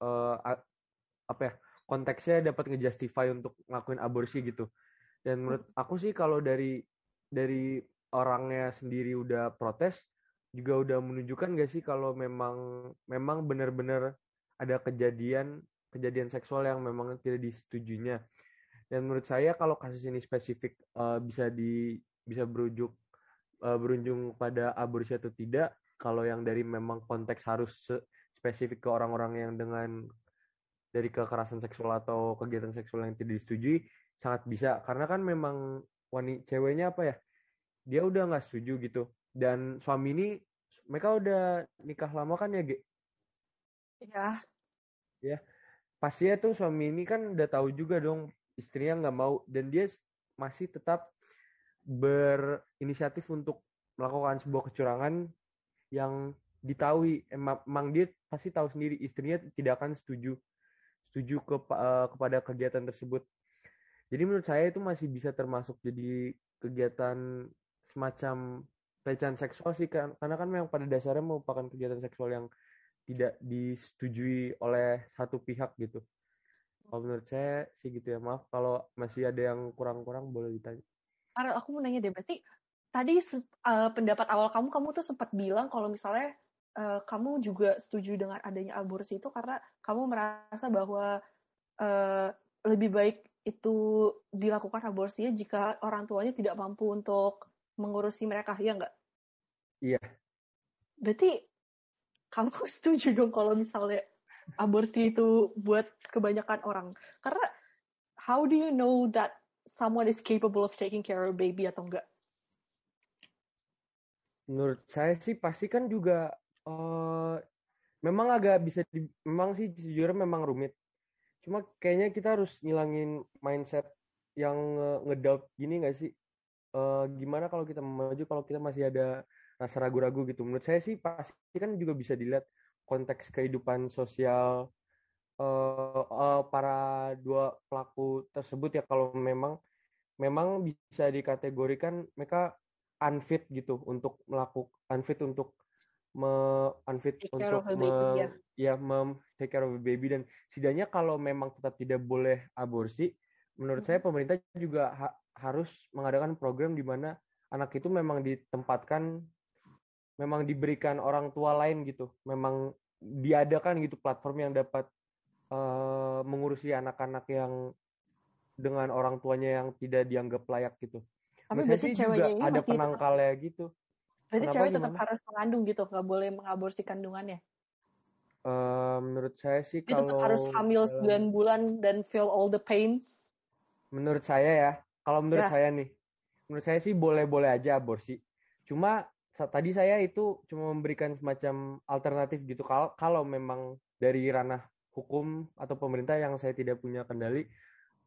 uh, apa ya konteksnya dapat ngejustify untuk ngelakuin aborsi gitu. Dan menurut aku sih kalau dari dari orangnya sendiri udah protes juga udah menunjukkan gak sih kalau memang memang benar-benar ada kejadian kejadian seksual yang memang tidak disetujuinya dan menurut saya kalau kasus ini spesifik uh, bisa di bisa berujuk uh, berujung pada aborsi atau tidak kalau yang dari memang konteks harus spesifik ke orang-orang yang dengan dari kekerasan seksual atau kegiatan seksual yang tidak disetujui sangat bisa. Karena kan memang wanita ceweknya apa ya dia udah nggak setuju gitu dan suami ini mereka udah nikah lama kan ya Ge? Ya. Ya pastinya tuh suami ini kan udah tahu juga dong istrinya nggak mau dan dia masih tetap berinisiatif untuk melakukan sebuah kecurangan yang ditahui emang dia pasti tahu sendiri istrinya tidak akan setuju setuju ke, uh, kepada kegiatan tersebut. Jadi menurut saya itu masih bisa termasuk jadi kegiatan semacam pelecehan seksual sih kan karena kan memang pada dasarnya merupakan kegiatan seksual yang tidak disetujui oleh satu pihak gitu. Kalau menurut saya sih gitu ya. Maaf kalau masih ada yang kurang-kurang boleh ditanya. Karena aku mau nanya deh, berarti tadi uh, pendapat awal kamu, kamu tuh sempat bilang kalau misalnya uh, kamu juga setuju dengan adanya aborsi itu karena kamu merasa bahwa uh, lebih baik itu dilakukan aborsinya jika orang tuanya tidak mampu untuk mengurusi mereka, ya nggak? Iya. Berarti kamu setuju dong kalau misalnya aborsi itu buat kebanyakan orang? Karena how do you know that someone is capable of taking care of a baby atau enggak? Menurut saya sih pasti kan juga uh, memang agak bisa di, memang sih sejujurnya memang rumit. Cuma kayaknya kita harus ngilangin mindset yang ngedoubt gini nggak sih? Uh, gimana kalau kita maju kalau kita masih ada rasa ragu-ragu gitu. Menurut saya sih pasti kan juga bisa dilihat konteks kehidupan sosial uh, uh, para dua pelaku tersebut ya kalau memang memang bisa dikategorikan mereka unfit gitu untuk melakukan unfit untuk me unfit take untuk me, baby, ya, ya mem take care of a baby dan setidaknya kalau memang tetap tidak boleh aborsi menurut hmm. saya pemerintah juga ha harus mengadakan program di mana anak itu memang ditempatkan memang diberikan orang tua lain gitu memang diadakan gitu platform yang dapat uh, mengurusi anak-anak yang dengan orang tuanya yang tidak dianggap layak gitu. Tapi berarti ceweknya juga ada penangkalnya gitu. Berarti Kenapa, cewek tetap gimana? harus mengandung gitu, nggak boleh mengaborsi kandungannya. Uh, menurut saya sih Dia kalau tetap harus hamil 9 bulan dan feel all the pains. Menurut saya ya, kalau menurut ya. saya nih, menurut saya sih boleh-boleh aja aborsi. Cuma tadi saya itu cuma memberikan semacam alternatif gitu. Kalau kalau memang dari ranah hukum atau pemerintah yang saya tidak punya kendali,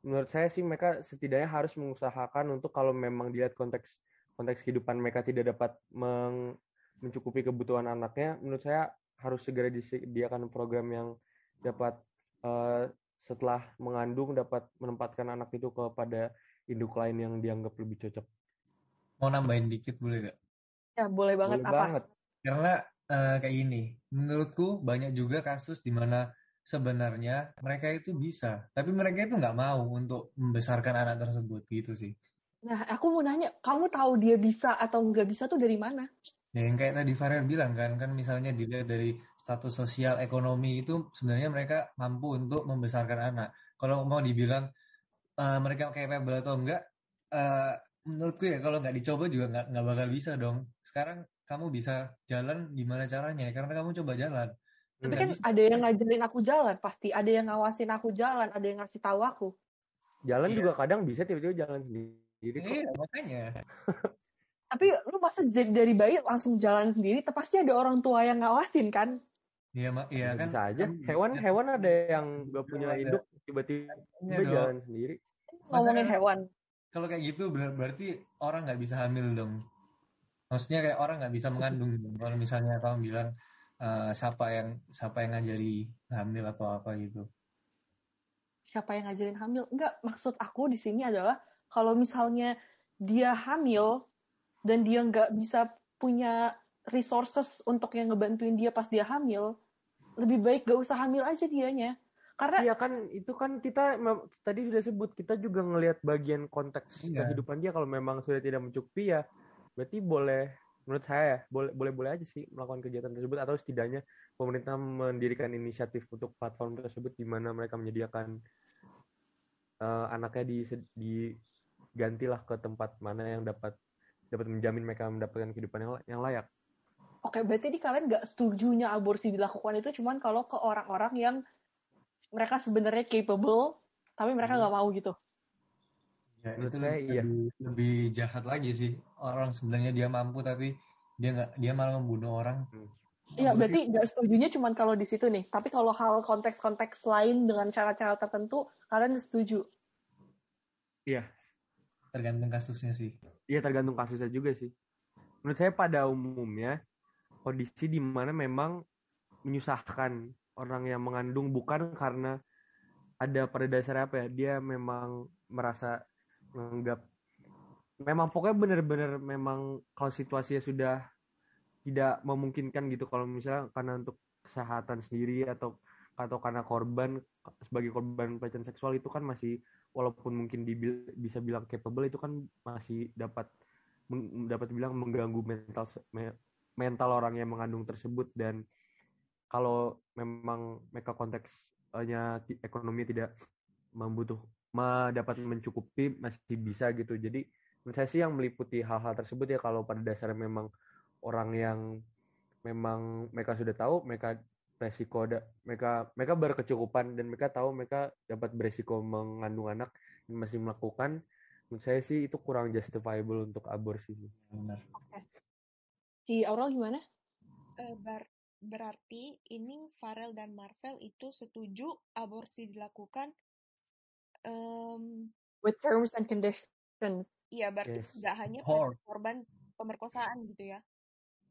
menurut saya sih mereka setidaknya harus mengusahakan untuk kalau memang dilihat konteks konteks kehidupan mereka tidak dapat meng, mencukupi kebutuhan anaknya, menurut saya harus segera disediakan program yang dapat uh, setelah mengandung dapat menempatkan anak itu kepada induk lain yang dianggap lebih cocok. Mau nambahin dikit boleh gak? Ya boleh banget boleh apa? Banget. Karena uh, kayak ini, menurutku banyak juga kasus di mana sebenarnya mereka itu bisa, tapi mereka itu nggak mau untuk membesarkan anak tersebut gitu sih. Nah, aku mau nanya, kamu tahu dia bisa atau nggak bisa tuh dari mana? Ya, yang kayak tadi Farel bilang kan, kan misalnya dilihat dari status sosial ekonomi itu sebenarnya mereka mampu untuk membesarkan anak. Kalau mau dibilang uh, mereka capable atau enggak, uh, menurutku ya kalau nggak dicoba juga nggak nggak bakal bisa dong. Sekarang kamu bisa jalan gimana caranya? Karena kamu coba jalan. Tapi kan bisa. ada yang ngajarin aku jalan, pasti ada yang ngawasin aku jalan, ada yang ngasih tahu aku. Jalan iya. juga kadang bisa tiba-tiba jalan sendiri kok. Iya, makanya. Tapi lu masa dari bayi langsung jalan sendiri, pasti ada orang tua yang ngawasin kan? Iya, mak iya kan. Bisa aja. Hewan-hewan kan ada yang gak punya induk, tiba-tiba ya, jalan sendiri. Ngomongin hewan. Kalau kayak gitu berarti orang nggak bisa hamil dong. Maksudnya kayak orang nggak bisa mengandung. Kalau misalnya kamu bilang uh, siapa yang siapa yang ngajari hamil atau apa gitu. Siapa yang ngajarin hamil? Enggak, maksud aku di sini adalah kalau misalnya dia hamil dan dia nggak bisa punya resources untuk yang ngebantuin dia pas dia hamil, lebih baik gak usah hamil aja dianya. Karena Iya kan itu kan kita tadi sudah sebut kita juga ngelihat bagian konteks iya. kehidupan dia kalau memang sudah tidak mencukupi ya berarti boleh menurut saya ya boleh boleh boleh aja sih melakukan kegiatan tersebut atau setidaknya pemerintah mendirikan inisiatif untuk platform tersebut di mana mereka menyediakan uh, anaknya di di gantilah ke tempat mana yang dapat dapat menjamin mereka mendapatkan kehidupan yang, yang layak. Oke, berarti ini kalian nggak setujunya aborsi dilakukan itu cuman kalau ke orang-orang yang mereka sebenarnya capable, tapi mereka hmm. nggak hmm. mau gitu. Ya, itu saya lebih, iya. lebih, jahat lagi sih. Orang sebenarnya dia mampu tapi dia nggak dia malah membunuh orang. Iya, Menurut berarti nggak setujunya cuma kalau di situ nih. Tapi kalau hal konteks-konteks lain dengan cara-cara tertentu, kalian setuju. Iya, tergantung kasusnya sih. Iya tergantung kasusnya juga sih. Menurut saya pada umumnya kondisi di mana memang menyusahkan orang yang mengandung bukan karena ada pada dasarnya apa ya dia memang merasa menganggap memang pokoknya benar-benar memang kalau situasinya sudah tidak memungkinkan gitu kalau misalnya karena untuk kesehatan sendiri atau atau karena korban sebagai korban pelecehan seksual itu kan masih walaupun mungkin dibil, bisa bilang capable itu kan masih dapat dapat bilang mengganggu mental me, mental orang yang mengandung tersebut dan kalau memang mereka konteksnya ekonomi tidak membutuh dapat mencukupi masih bisa gitu jadi menurut saya sih yang meliputi hal-hal tersebut ya kalau pada dasarnya memang orang yang memang mereka sudah tahu mereka resiko ada mereka mereka berkecukupan dan mereka tahu mereka dapat beresiko mengandung anak dan masih melakukan menurut saya sih itu kurang justifiable untuk aborsi. Benar. Oke. Di Aurel gimana? Uh, berarti ini Farel dan Marvel itu setuju aborsi dilakukan um, with terms and conditions. Iya, berarti Yes. nggak hanya Or. korban pemerkosaan gitu ya?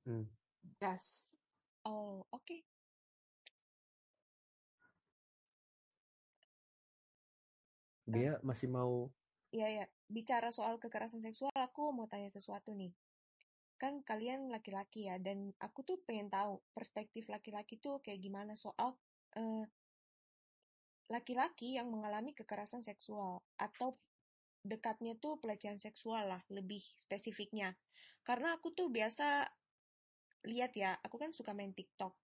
Hmm. Yes. Oh, oke. Dia masih mau Iya ya, bicara soal kekerasan seksual, aku mau tanya sesuatu nih. Kan kalian laki-laki ya, dan aku tuh pengen tahu perspektif laki-laki tuh kayak gimana soal eh, laki-laki yang mengalami kekerasan seksual atau dekatnya tuh pelecehan seksual lah, lebih spesifiknya. Karena aku tuh biasa lihat ya, aku kan suka main TikTok.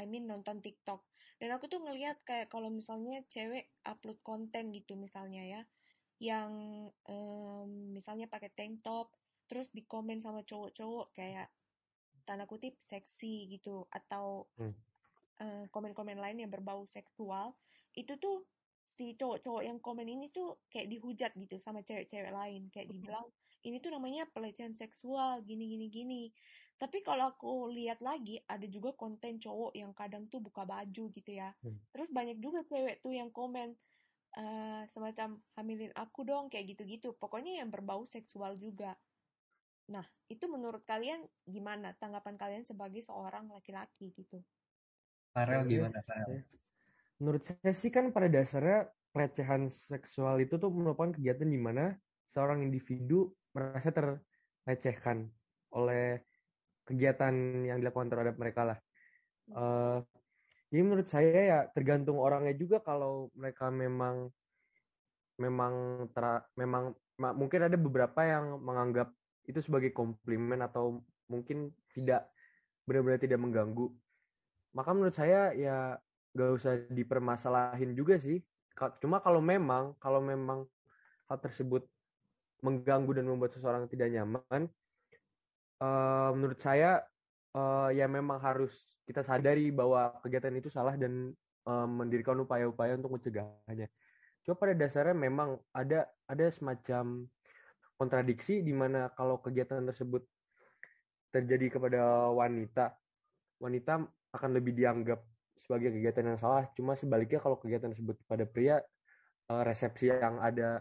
I mean nonton TikTok. Dan aku tuh ngeliat kayak kalau misalnya cewek upload konten gitu misalnya ya, yang um, misalnya pakai tank top, terus dikomen sama cowok-cowok kayak tanda kutip seksi gitu atau Hmm. uh, komen-komen lain yang berbau seksual, itu tuh si cowok-cowok yang komen ini tuh kayak dihujat gitu sama cewek-cewek lain, kayak dibilang ini tuh namanya pelecehan seksual gini gini gini. Tapi kalau aku lihat lagi ada juga konten cowok yang kadang tuh buka baju gitu ya. Hmm. Terus banyak juga cewek tuh yang komen eh, semacam hamilin aku dong kayak gitu-gitu. Pokoknya yang berbau seksual juga. Nah, itu menurut kalian gimana tanggapan kalian sebagai seorang laki-laki gitu? Farel gimana Farel? menurut saya sih kan pada dasarnya pelecehan seksual itu tuh merupakan kegiatan di mana seorang individu merasa terlecehkan oleh kegiatan yang dilakukan terhadap mereka lah. Uh, jadi menurut saya ya tergantung orangnya juga kalau mereka memang memang ter, memang mungkin ada beberapa yang menganggap itu sebagai komplimen atau mungkin tidak benar-benar tidak mengganggu. Maka menurut saya ya gak usah dipermasalahin juga sih. Cuma kalau memang kalau memang hal tersebut mengganggu dan membuat seseorang tidak nyaman, uh, menurut saya uh, ya memang harus kita sadari bahwa kegiatan itu salah dan uh, mendirikan upaya-upaya untuk mencegahnya. Cuma pada dasarnya memang ada ada semacam kontradiksi di mana kalau kegiatan tersebut terjadi kepada wanita, wanita akan lebih dianggap sebagai kegiatan yang salah. Cuma sebaliknya kalau kegiatan tersebut pada pria, resepsi yang ada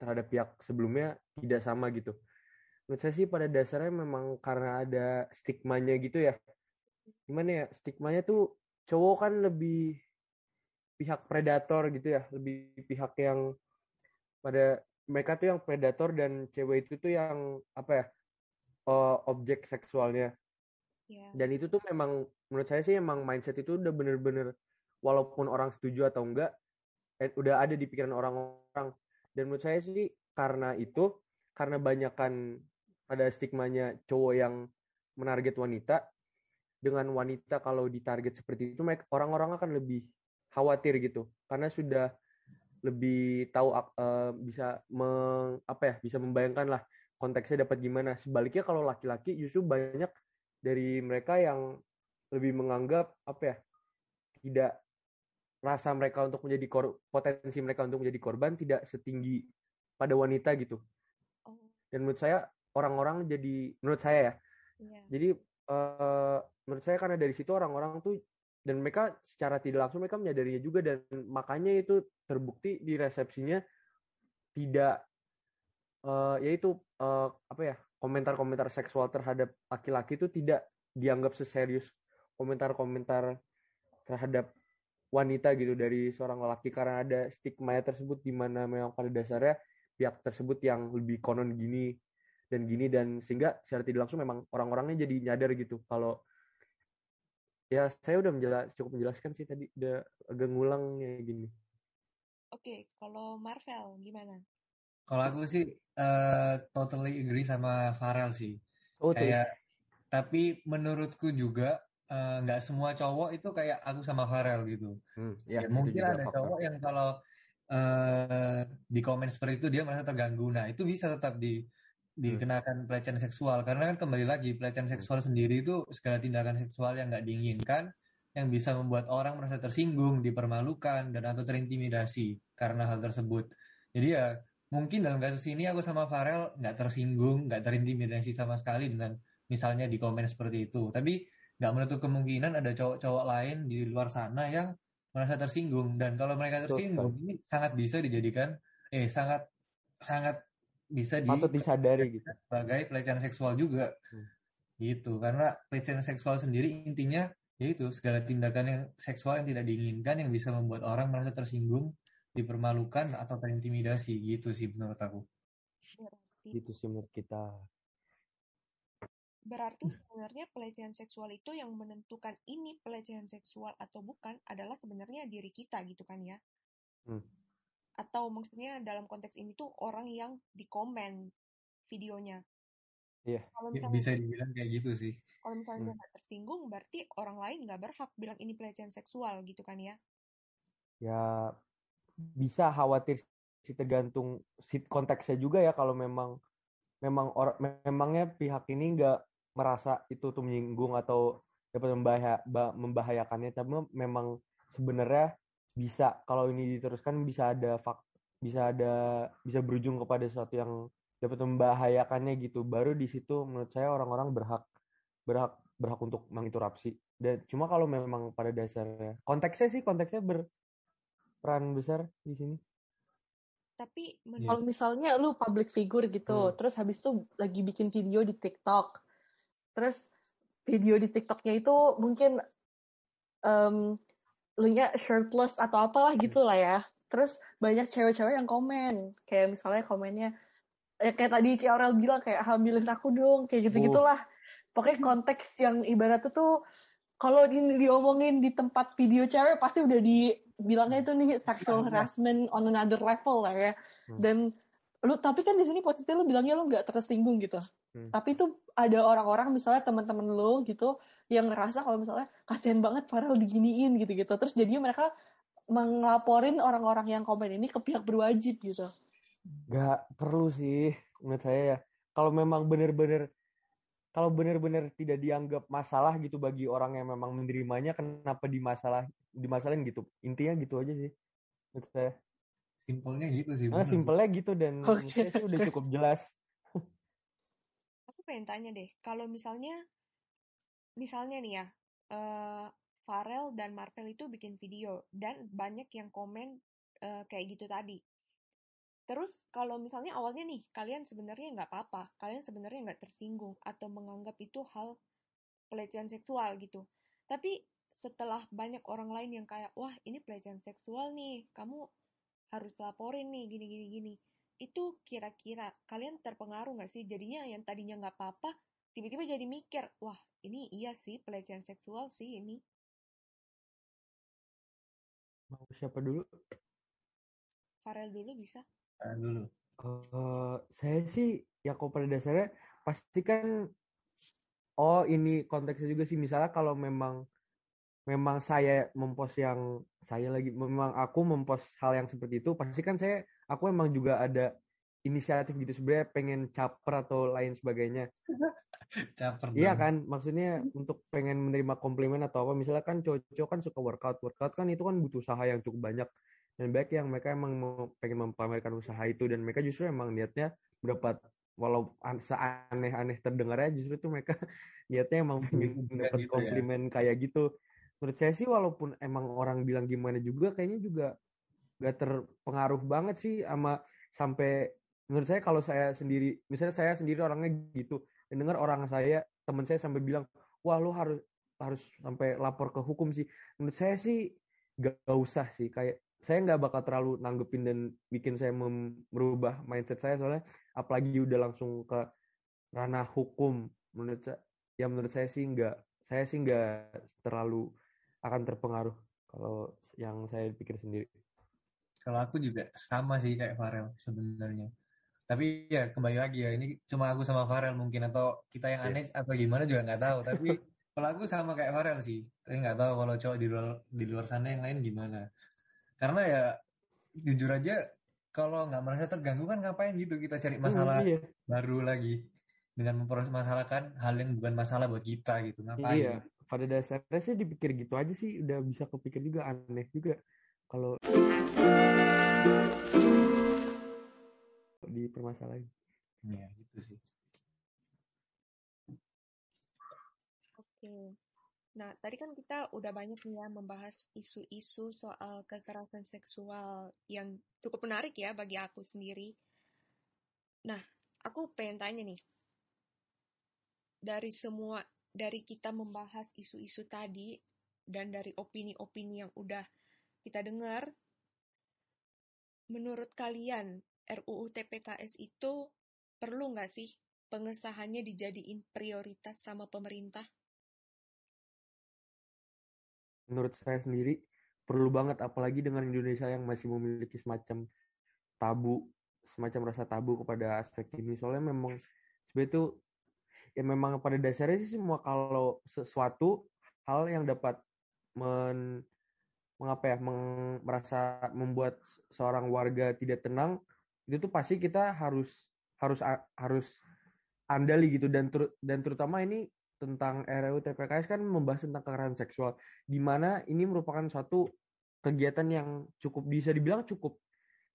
terhadap pihak sebelumnya tidak sama gitu. Menurut saya sih pada dasarnya memang karena ada stigmanya gitu ya. Gimana ya, stigmanya tuh cowok kan lebih pihak predator gitu ya, lebih pihak yang pada mereka tuh yang predator dan cewek itu tuh yang apa ya uh, objek seksualnya. Yeah. Dan itu tuh memang menurut saya sih emang mindset itu udah bener-bener walaupun orang setuju atau enggak, eh, udah ada di pikiran orang-orang. Dan menurut saya sih karena itu, karena banyakan ada stigmanya cowok yang menarget wanita, dengan wanita kalau ditarget seperti itu, orang-orang akan lebih khawatir gitu, karena sudah lebih tahu uh, bisa meng, apa ya bisa membayangkan lah konteksnya dapat gimana sebaliknya kalau laki-laki justru banyak dari mereka yang lebih menganggap apa ya tidak rasa mereka untuk menjadi kor, potensi mereka untuk menjadi korban tidak setinggi pada wanita gitu. Oh, Dan menurut saya orang-orang jadi menurut saya ya. iya. Jadi eh, menurut saya karena dari situ orang-orang tuh dan mereka secara tidak langsung mereka menyadarinya juga dan makanya itu terbukti di resepsinya tidak eh, yaitu eh, apa ya komentar-komentar seksual terhadap laki-laki itu tidak dianggap seserius komentar-komentar terhadap wanita gitu dari seorang lelaki. Karena ada stigma tersebut di mana memang pada dasarnya pihak tersebut yang lebih konon gini dan gini dan sehingga secara tidak langsung memang orang-orangnya jadi nyadar gitu kalau ya saya udah menjelas, cukup menjelaskan sih tadi udah agak ngulang ya gini Oke, kalau Marvel gimana? Kalau aku sih eh, totally agree sama Farel sih. oh tuh Kayak tapi menurutku juga eh, nggak semua cowok itu kayak aku sama Farel gitu. Hmm, Ya, ya, mungkin ada faktor. cowok yang kalau eh, di komen seperti itu dia merasa terganggu. Nah, itu bisa tetap di dikenakan pelecehan seksual. Karena kan kembali lagi pelecehan seksual sendiri itu segala tindakan seksual yang nggak diinginkan yang bisa membuat orang merasa tersinggung, dipermalukan dan atau terintimidasi karena hal tersebut. Jadi ya mungkin dalam kasus ini aku sama Farel nggak tersinggung, nggak terintimidasi sama sekali dengan misalnya di komen seperti itu. Tapi nggak menutup kemungkinan ada cowok-cowok lain di luar sana yang merasa tersinggung. Dan kalau mereka tersinggung ini sangat bisa dijadikan eh sangat sangat bisa di patut disadari gitu sebagai pelecehan seksual juga Hmm. gitu karena pelecehan seksual sendiri intinya yaitu segala tindakan yang seksual yang tidak diinginkan yang bisa membuat orang merasa tersinggung dipermalukan atau terintimidasi gitu sih menurut aku Berarti, gitu sih menurut kita berarti sebenarnya pelecehan seksual itu yang menentukan ini pelecehan seksual atau bukan adalah sebenarnya diri kita gitu kan ya? Hmm. Atau maksudnya dalam konteks ini tuh orang yang di komen videonya. Iya. Kalau Ya, misalnya bisa dibilang kayak gitu sih kalau misalnya Hmm. tersinggung, berarti orang lain nggak berhak bilang ini pelecehan seksual gitu kan ya? ya bisa khawatir sih tergantung sit konteksnya juga ya kalau memang memang orang memangnya pihak ini nggak merasa itu tuh menyinggung atau dapat membahaya, ba- membahayakannya tapi memang sebenarnya bisa kalau ini diteruskan bisa ada fak bisa ada bisa berujung kepada sesuatu yang dapat membahayakannya gitu. Baru di situ menurut saya orang-orang berhak berhak berhak untuk menginterupsi dan cuma kalau memang pada dasarnya konteksnya sih konteksnya berperan besar di sini. Tapi menurut Kalau misalnya lu public figure gitu, Hmm. terus habis itu lagi bikin video di TikTok, terus video di TikToknya itu mungkin em lu nya shirtless atau apalah gitu lah ya. Terus banyak cewek-cewek yang komen, kayak misalnya komennya ya kayak tadi Ci Aurel bilang kayak hamilin aku dong, kayak gitu-gitulah. Pokoknya konteks yang ibaratnya tuh kalau ini diomongin di tempat video cewek pasti udah dibilangnya itu nih sexual harassment on another level lah ya. Hmm. Dan lu tapi kan di sini posisinya lu bilangnya lu nggak tersinggung gitu. Hmm. Tapi itu ada orang-orang misalnya teman-teman lu gitu yang ngerasa kalau misalnya kasihan banget Farel diginiin gitu-gitu. Terus jadinya mereka mengelaporin orang-orang yang komen ini ke pihak berwajib gitu. Gak perlu sih menurut saya ya. Kalau memang bener-bener kalau bener-bener tidak dianggap masalah gitu bagi orang yang memang menerimanya, kenapa dimasalah dimasalahin gitu? Intinya gitu aja sih menurut saya. simpelnya gitu sih Nah, bener sih. simpelnya gitu dan menurut Oke. saya sih udah cukup jelas. Pengen tanya deh, kalau misalnya misalnya nih ya, eh Farel dan Marvel itu bikin video dan banyak yang komen eh, kayak gitu tadi. Terus kalau misalnya awalnya nih kalian sebenarnya nggak apa-apa, kalian sebenarnya nggak tersinggung atau menganggap itu hal pelecehan seksual gitu. Tapi setelah banyak orang lain yang kayak wah ini pelecehan seksual nih, kamu harus laporin nih gini gini gini. Itu kira-kira kalian terpengaruh nggak sih? Jadinya yang tadinya nggak apa-apa, tiba-tiba jadi mikir, wah ini iya sih pelecehan seksual sih ini. Mau siapa dulu? Farel dulu bisa. Nah, dulu Eh, saya sih ya kok pada dasarnya pasti kan oh ini konteksnya juga sih misalnya kalau memang memang saya mempost yang saya lagi memang aku mempost hal yang seperti itu pasti kan saya aku emang juga ada inisiatif gitu sebenarnya pengen caper atau lain sebagainya caper Iya kan, maksudnya untuk pengen menerima komplimen atau apa, misalnya kan cowok-cowok kan suka workout, workout kan itu kan butuh usaha yang cukup banyak. dan baik yang mereka emang mau pengen memamerkan usaha itu dan mereka justru emang niatnya mendapat walau seaneh-aneh terdengarnya justru tuh mereka niatnya emang pengen dapat gitu ya. komplimen ya. kayak gitu menurut saya sih walaupun emang orang bilang gimana juga kayaknya juga gak terpengaruh banget sih sama sampai menurut saya kalau saya sendiri misalnya saya sendiri orangnya gitu dengar orang saya teman saya sampai bilang wah lu harus harus sampai lapor ke hukum sih. Menurut saya sih gak, gak usah sih kayak saya nggak bakal terlalu nanggepin dan bikin saya merubah mindset saya soalnya apalagi udah langsung ke ranah hukum menurut saya ya menurut saya sih nggak saya sih nggak terlalu akan terpengaruh kalau yang saya pikir sendiri kalau aku juga sama sih kayak Farel sebenarnya. Tapi ya kembali lagi ya ini cuma aku sama Farel mungkin atau kita yang aneh yeah. atau gimana juga nggak tahu. Tapi kalau aku sama kayak Farel sih. Tapi nggak tahu kalau cowok di luar di luar sana yang lain gimana. Karena ya jujur aja kalau nggak merasa terganggu kan ngapain gitu kita cari masalah iya. baru lagi. Dengan mempermasalahkan hal yang bukan masalah buat kita gitu ngapain? Iya pada dasarnya sih dipikir gitu aja sih. Udah bisa kepikir juga aneh juga kalau di permasalahan ya gitu sih oke Nah, tadi kan kita udah banyak nih ya membahas isu-isu soal kekerasan seksual yang cukup menarik ya bagi aku sendiri. Nah, aku pengen tanya nih. Dari semua, dari kita membahas isu-isu tadi, dan dari opini-opini yang udah kita dengar, menurut kalian RUU TPKS itu perlu nggak sih pengesahannya dijadiin prioritas sama pemerintah? menurut saya sendiri perlu banget apalagi dengan Indonesia yang masih memiliki semacam tabu semacam rasa tabu kepada aspek ini soalnya memang sebenarnya itu ya memang pada dasarnya sih semua kalau sesuatu hal yang dapat men mengapa ya meng, merasa membuat seorang warga tidak tenang itu tuh pasti kita harus harus harus andali gitu dan ter, dan terutama ini tentang RUU TPKS kan membahas tentang kekerasan seksual, di mana ini merupakan suatu kegiatan yang cukup bisa dibilang cukup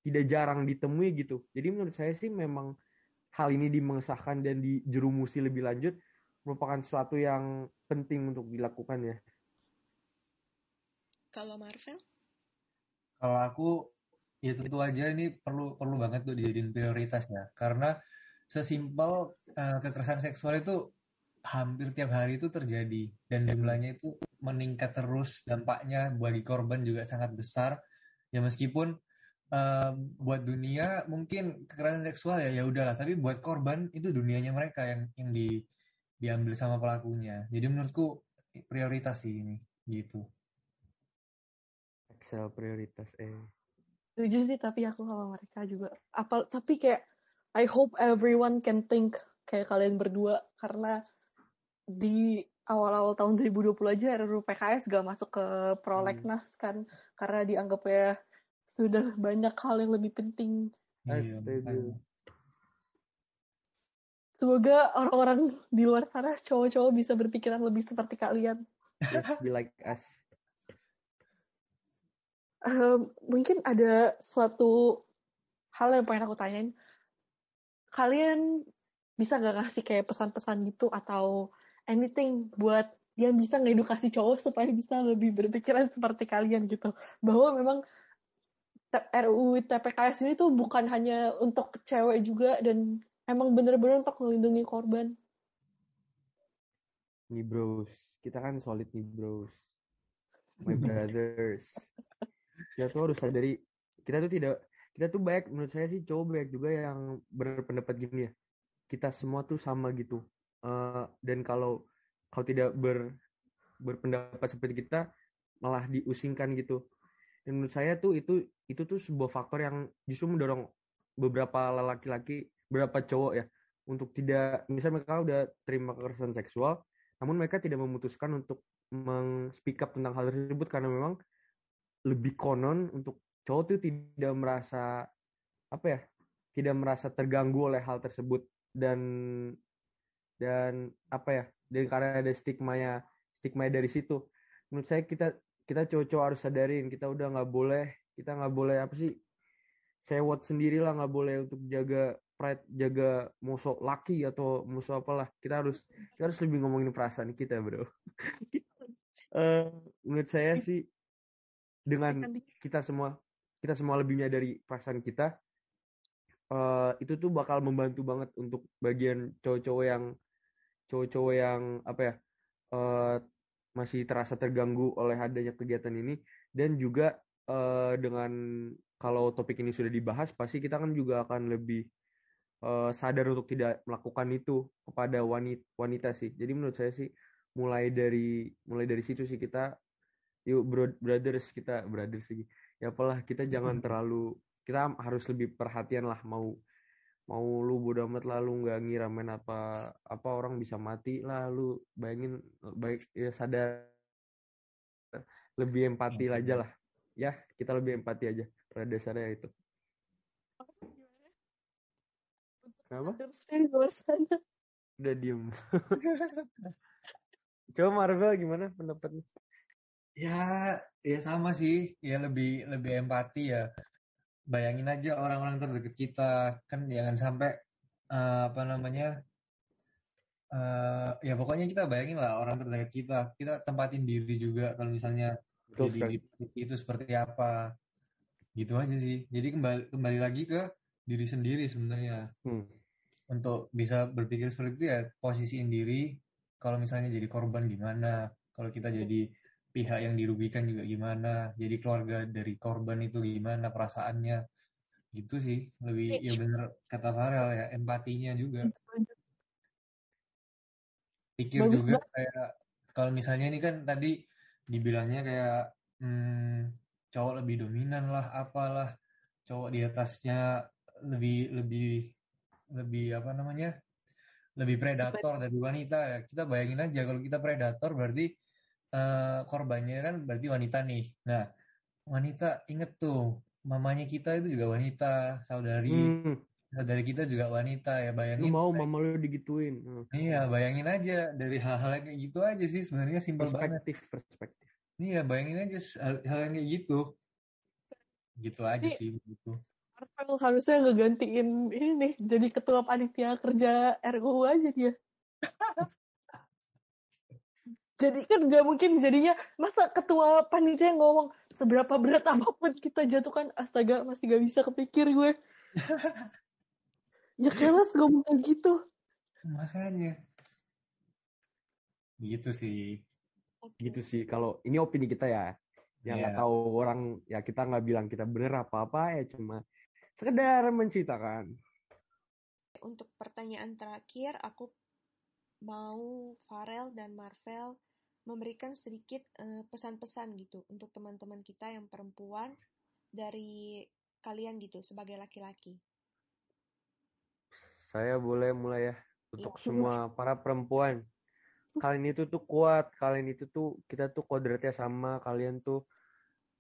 tidak jarang ditemui gitu. Jadi menurut saya sih memang hal ini dimengesahkan dan dijerumusi lebih lanjut merupakan sesuatu yang penting untuk dilakukan ya. Kalau Marvel? Kalau aku ya tentu aja ini perlu perlu banget tuh dijadiin prioritas ya. Karena sesimpel uh, kekerasan seksual itu hampir tiap hari itu terjadi. Dan jumlahnya itu meningkat terus dampaknya bagi korban juga sangat besar. Ya meskipun um, buat dunia mungkin kekerasan seksual ya ya udahlah. Tapi buat korban itu dunianya mereka yang yang di diambil sama pelakunya. Jadi menurutku prioritas sih ini gitu Excel prioritas eh setuju sih tapi aku sama mereka juga apa tapi kayak I hope everyone can think kayak kalian berdua karena di awal-awal tahun 2020 aja RUU PKS gak masuk ke prolegnas hmm. kan karena dianggap ya sudah banyak hal yang lebih penting. Iya, Semoga orang-orang di luar sana cowok-cowok bisa berpikiran lebih seperti kalian. Just be like us. Um, mungkin ada suatu hal yang pengen aku tanyain. Kalian bisa gak ngasih kayak pesan-pesan gitu atau anything buat dia bisa ngedukasi cowok supaya bisa lebih berpikiran seperti kalian gitu bahwa memang RUU TPKS ini tuh bukan hanya untuk cewek juga dan emang bener-bener untuk melindungi korban. Nih bros, kita kan solid nih bros, my brothers. Kita tuh harus sadari, kita tuh tidak, kita tuh baik menurut saya sih cowok banyak juga yang berpendapat gini ya. Kita semua tuh sama gitu uh, dan kalau kalau tidak ber berpendapat seperti kita malah diusingkan gitu dan menurut saya tuh itu itu tuh sebuah faktor yang justru mendorong beberapa laki-laki beberapa cowok ya untuk tidak misalnya mereka udah terima kekerasan seksual namun mereka tidak memutuskan untuk meng-speak up tentang hal tersebut karena memang lebih konon untuk cowok tuh tidak merasa apa ya tidak merasa terganggu oleh hal tersebut. Dan dan apa ya dan karena ada stigmanya stigma dari situ. Menurut saya kita kita cowok-cowok harus sadarin kita udah nggak boleh kita nggak boleh apa sih sewot sendiri lah nggak boleh untuk jaga pride jaga musuh laki atau musuh apalah. Kita harus kita harus lebih ngomongin perasaan kita bro. Uh, menurut saya sih dengan kita semua kita semua lebih menyadari perasaan kita uh, itu tuh bakal membantu banget untuk bagian cowok-cowok yang cowok-cowok yang apa ya uh, masih terasa terganggu oleh adanya kegiatan ini. Dan juga uh, dengan kalau topik ini sudah dibahas pasti kita kan juga akan lebih uh, sadar untuk tidak melakukan itu kepada wanita wanita sih. Jadi menurut saya sih mulai dari mulai dari situ sih kita yuk bro, brothers kita brothers sih ya apalah kita jangan terlalu kita harus lebih perhatian lah mau mau lu bodo amat lalu nggak ngira main apa apa orang bisa mati lah lu bayangin baik ya sadar lebih empati aja lah ya kita lebih empati aja pada dasarnya itu Kenapa? Udah diem. Coba Marvel gimana pendapatnya? Ya, ya sama sih. Ya lebih lebih empati ya. Bayangin aja orang-orang terdekat kita. Kan jangan sampai uh, apa namanya uh, ya pokoknya kita bayangin lah orang terdekat kita. Kita tempatin diri juga kalau misalnya Betul jadi itu seperti apa. Gitu aja sih. Jadi kembali kembali lagi ke diri sendiri sebenarnya. Hmm. untuk bisa berpikir seperti itu ya posisiin diri. Kalau misalnya jadi korban gimana? Kalau kita jadi pihak yang dirugikan juga gimana jadi keluarga dari korban itu gimana perasaannya. Gitu sih lebih ya bener kata Farel ya empatinya juga. Pikir Bagus juga kayak kalau misalnya ini kan tadi dibilangnya kayak hmm, cowok lebih dominan lah apalah cowok di atasnya lebih lebih lebih apa namanya lebih predator dari wanita ya. Kita bayangin aja kalau kita predator berarti uh, korbannya kan berarti wanita nih. Nah wanita inget tuh mamanya kita itu juga wanita saudari. Hmm. saudari kita juga wanita ya bayangin lu mau mama lu digituin. Hmm. iya bayangin aja dari hal-hal kayak gitu aja sih sebenarnya simpel banget. Perspektif perspektif. Iya bayangin aja hal, hal yang kayak gitu. Gitu aja Ini, sih gitu harusnya ngegantiin ini nih jadi ketua panitia kerja RUU aja dia. Jadi kan nggak mungkin jadinya masa ketua panitia ngomong seberapa berat apa pun kita jatuhkan astaga masih gak bisa kepikir gue. ya kelas ngomong kayak gitu. Makanya. Gitu sih. Gitu sih kalau ini opini kita ya yang nggak yeah. tahu orang ya kita nggak bilang kita bener apa apa ya cuma sekedar menceritakan. Untuk pertanyaan terakhir, aku mau Farel dan Marvel memberikan sedikit eh, pesan-pesan uh, gitu untuk teman-teman kita yang perempuan dari kalian gitu sebagai laki-laki. Saya boleh mulai ya untuk ya. semua para perempuan. Kalian itu tuh kuat, kalian itu tuh kita tuh kodratnya sama, kalian tuh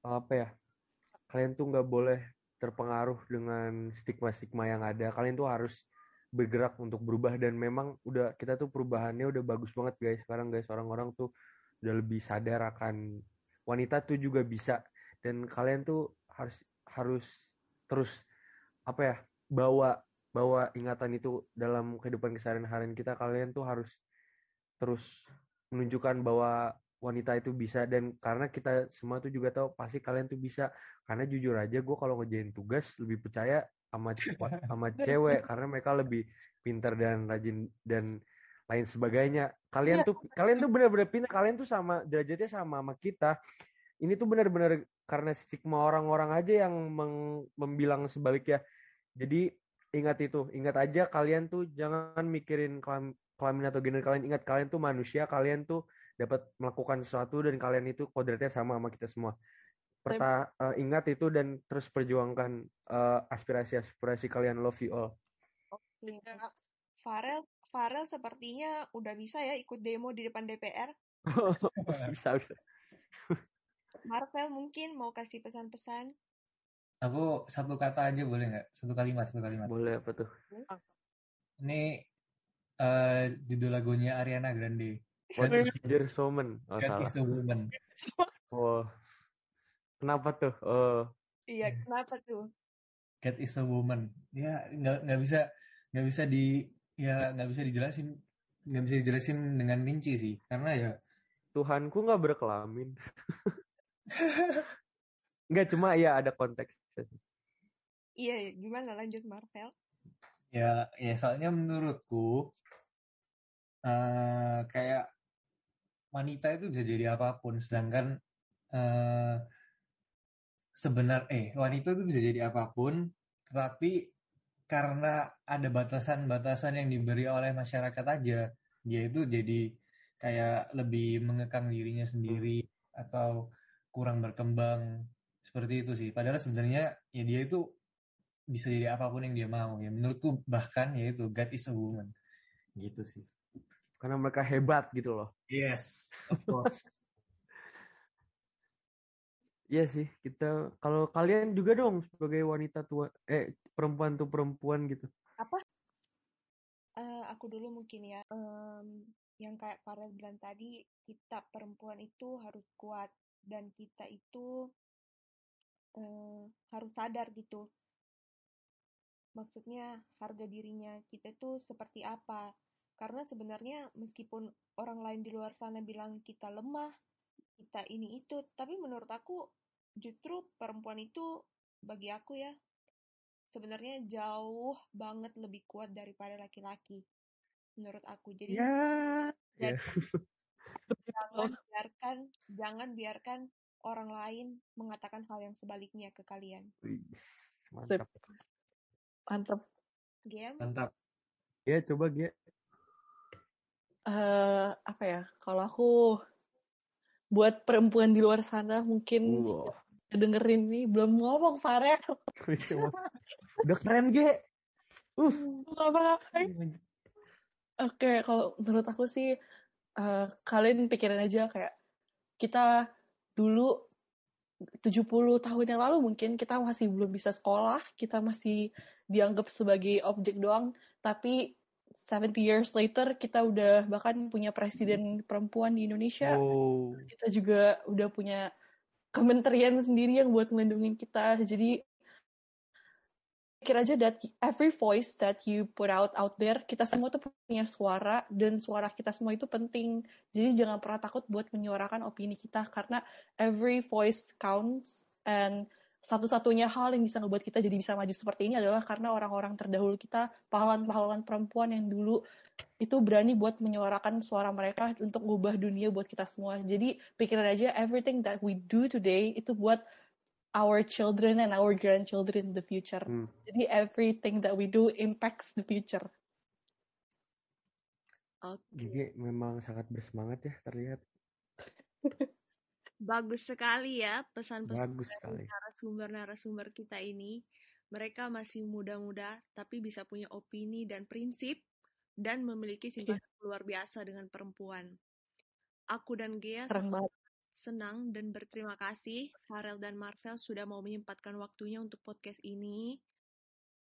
apa ya? Kalian tuh nggak boleh terpengaruh dengan stigma-stigma yang ada. Kalian tuh harus bergerak untuk berubah dan memang udah kita tuh perubahannya udah bagus banget guys. Sekarang guys orang-orang tuh udah lebih sadar akan wanita tuh juga bisa. Dan kalian tuh harus harus terus apa ya bawa bawa ingatan itu dalam kehidupan keseharian harian kita. Kalian tuh harus terus menunjukkan bahwa wanita itu bisa. Dan karena kita semua tuh juga tahu pasti kalian tuh bisa. Karena jujur aja gue kalau ngejain tugas lebih percaya sama sama cewek karena mereka lebih pintar dan rajin dan lain sebagainya kalian ya. tuh kalian tuh benar-benar pintar kalian tuh sama derajatnya sama sama kita ini tuh benar-benar karena stigma orang-orang aja yang meng, membilang sebaliknya jadi ingat itu ingat aja kalian tuh jangan mikirin kelamin atau gender kalian ingat kalian tuh manusia kalian tuh dapat melakukan sesuatu dan kalian itu kodratnya sama sama kita semua. Perta uh, ingat itu dan terus perjuangkan uh, aspirasi-aspirasi kalian love you all. Oke. Farel, Farel sepertinya udah bisa ya ikut demo di depan DPR. bisa, bisa. Marvel mungkin mau kasih pesan-pesan. Aku satu kata aja boleh nggak? Satu kalimat, satu kalimat. Boleh apa tuh? Ini uh, judul lagunya Ariana Grande. What is your woman? Oh, God salah. is the woman. Oh. Kenapa tuh? Oh. Iya, kenapa tuh? Cat is a woman. Ya nggak nggak bisa nggak bisa di ya nggak bisa dijelasin nggak bisa dijelasin dengan rinci sih karena ya Tuhanku nggak berkelamin. Nggak cuma ya ada konteks. Iya, gimana lanjut Marvel? ya ya soalnya menurutku eh kayak wanita itu bisa jadi apa pun sedangkan eh sebenar eh wanita itu bisa jadi apa pun tetapi karena ada batasan-batasan yang diberi oleh masyarakat aja dia itu jadi kayak lebih mengekang dirinya sendiri atau kurang berkembang. Seperti itu sih. Padahal sebenarnya ya dia itu bisa jadi apa pun yang dia mau ya. Menurutku bahkan yaitu God is a woman. Gitu sih. Karena mereka hebat gitu loh. yes of course Iya sih, kita kalau kalian juga dong sebagai wanita tua eh perempuan tuh perempuan gitu. Eh, aku dulu mungkin ya. Em, yang kayak Farel bilang tadi, kita perempuan itu harus kuat dan kita itu eh, harus sadar gitu. Maksudnya harga dirinya kita itu seperti apa. Karena sebenarnya meskipun orang lain di luar sana bilang kita lemah, kita ini itu, tapi menurut aku justru perempuan itu bagi aku ya sebenarnya jauh banget lebih kuat daripada laki-laki menurut aku jadi Ya. jadi ya. jangan biarkan jangan biarkan orang lain mengatakan hal yang sebaliknya ke kalian Mantap. Mantap. Gem mantap Ya coba Gia. eh apa ya? Kalau aku buat perempuan di luar sana mungkin Wah. dengerin nih belum ngomong Farel. Udah keren Ge. Uh. Apa-apa. Oke, kalau menurut aku sih eh, kalian pikirin aja kayak kita dulu 70 tahun yang lalu mungkin kita masih belum bisa sekolah, kita masih dianggap sebagai objek doang, tapi 70 years later kita udah bahkan punya presiden perempuan di Indonesia, Oh. kita juga udah punya kementerian sendiri yang buat melindungi kita. Jadi pikir aja that every voice that you put out out there, kita semua tuh punya suara dan suara kita semua itu penting. Jadi jangan pernah takut buat menyuarakan opini kita karena every voice counts and satu-satunya hal yang bisa ngebuat kita jadi bisa maju seperti ini adalah karena orang-orang terdahulu kita, pahlawan-pahlawan perempuan yang dulu itu berani buat menyuarakan suara mereka untuk ngubah dunia buat kita semua. Jadi pikirin aja everything that we do today itu buat our children and our grandchildren in the future. Hmm. Jadi everything that we do impacts the future. oke Gigi memang sangat bersemangat ya terlihat. bagus sekali ya pesan-pesan Bagus dari narasumber-narasumber kita ini mereka masih muda-muda tapi bisa punya opini dan prinsip dan memiliki simpati luar biasa dengan perempuan. Aku dan Gea senang dan berterima kasih Farel dan Marvel sudah mau menyempatkan waktunya untuk podcast ini.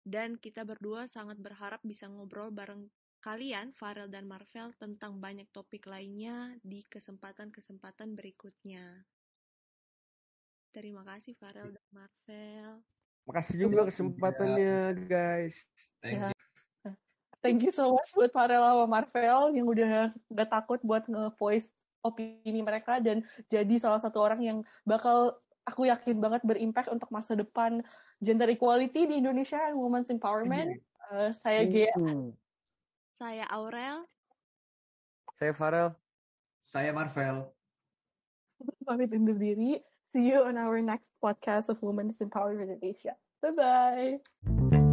Dan kita berdua sangat berharap bisa ngobrol bareng kalian, Farel dan Marvel, tentang banyak topik lainnya di kesempatan-kesempatan berikutnya. Terima kasih Farel dan Marvel. Makasih juga kesempatannya guys. Ya. Thank you so much buat Farel sama Marvel yang udah gak takut buat nge-voice opini mereka dan jadi salah satu orang yang bakal aku yakin banget berimpact untuk masa depan gender equality di Indonesia women's empowerment. Eh, saya Gea. Uh. Saya Aurel. Saya Farel. saya Marvel pamit undur diri. See you on our next podcast of Women's Empowerment Indonesia. Bye-bye.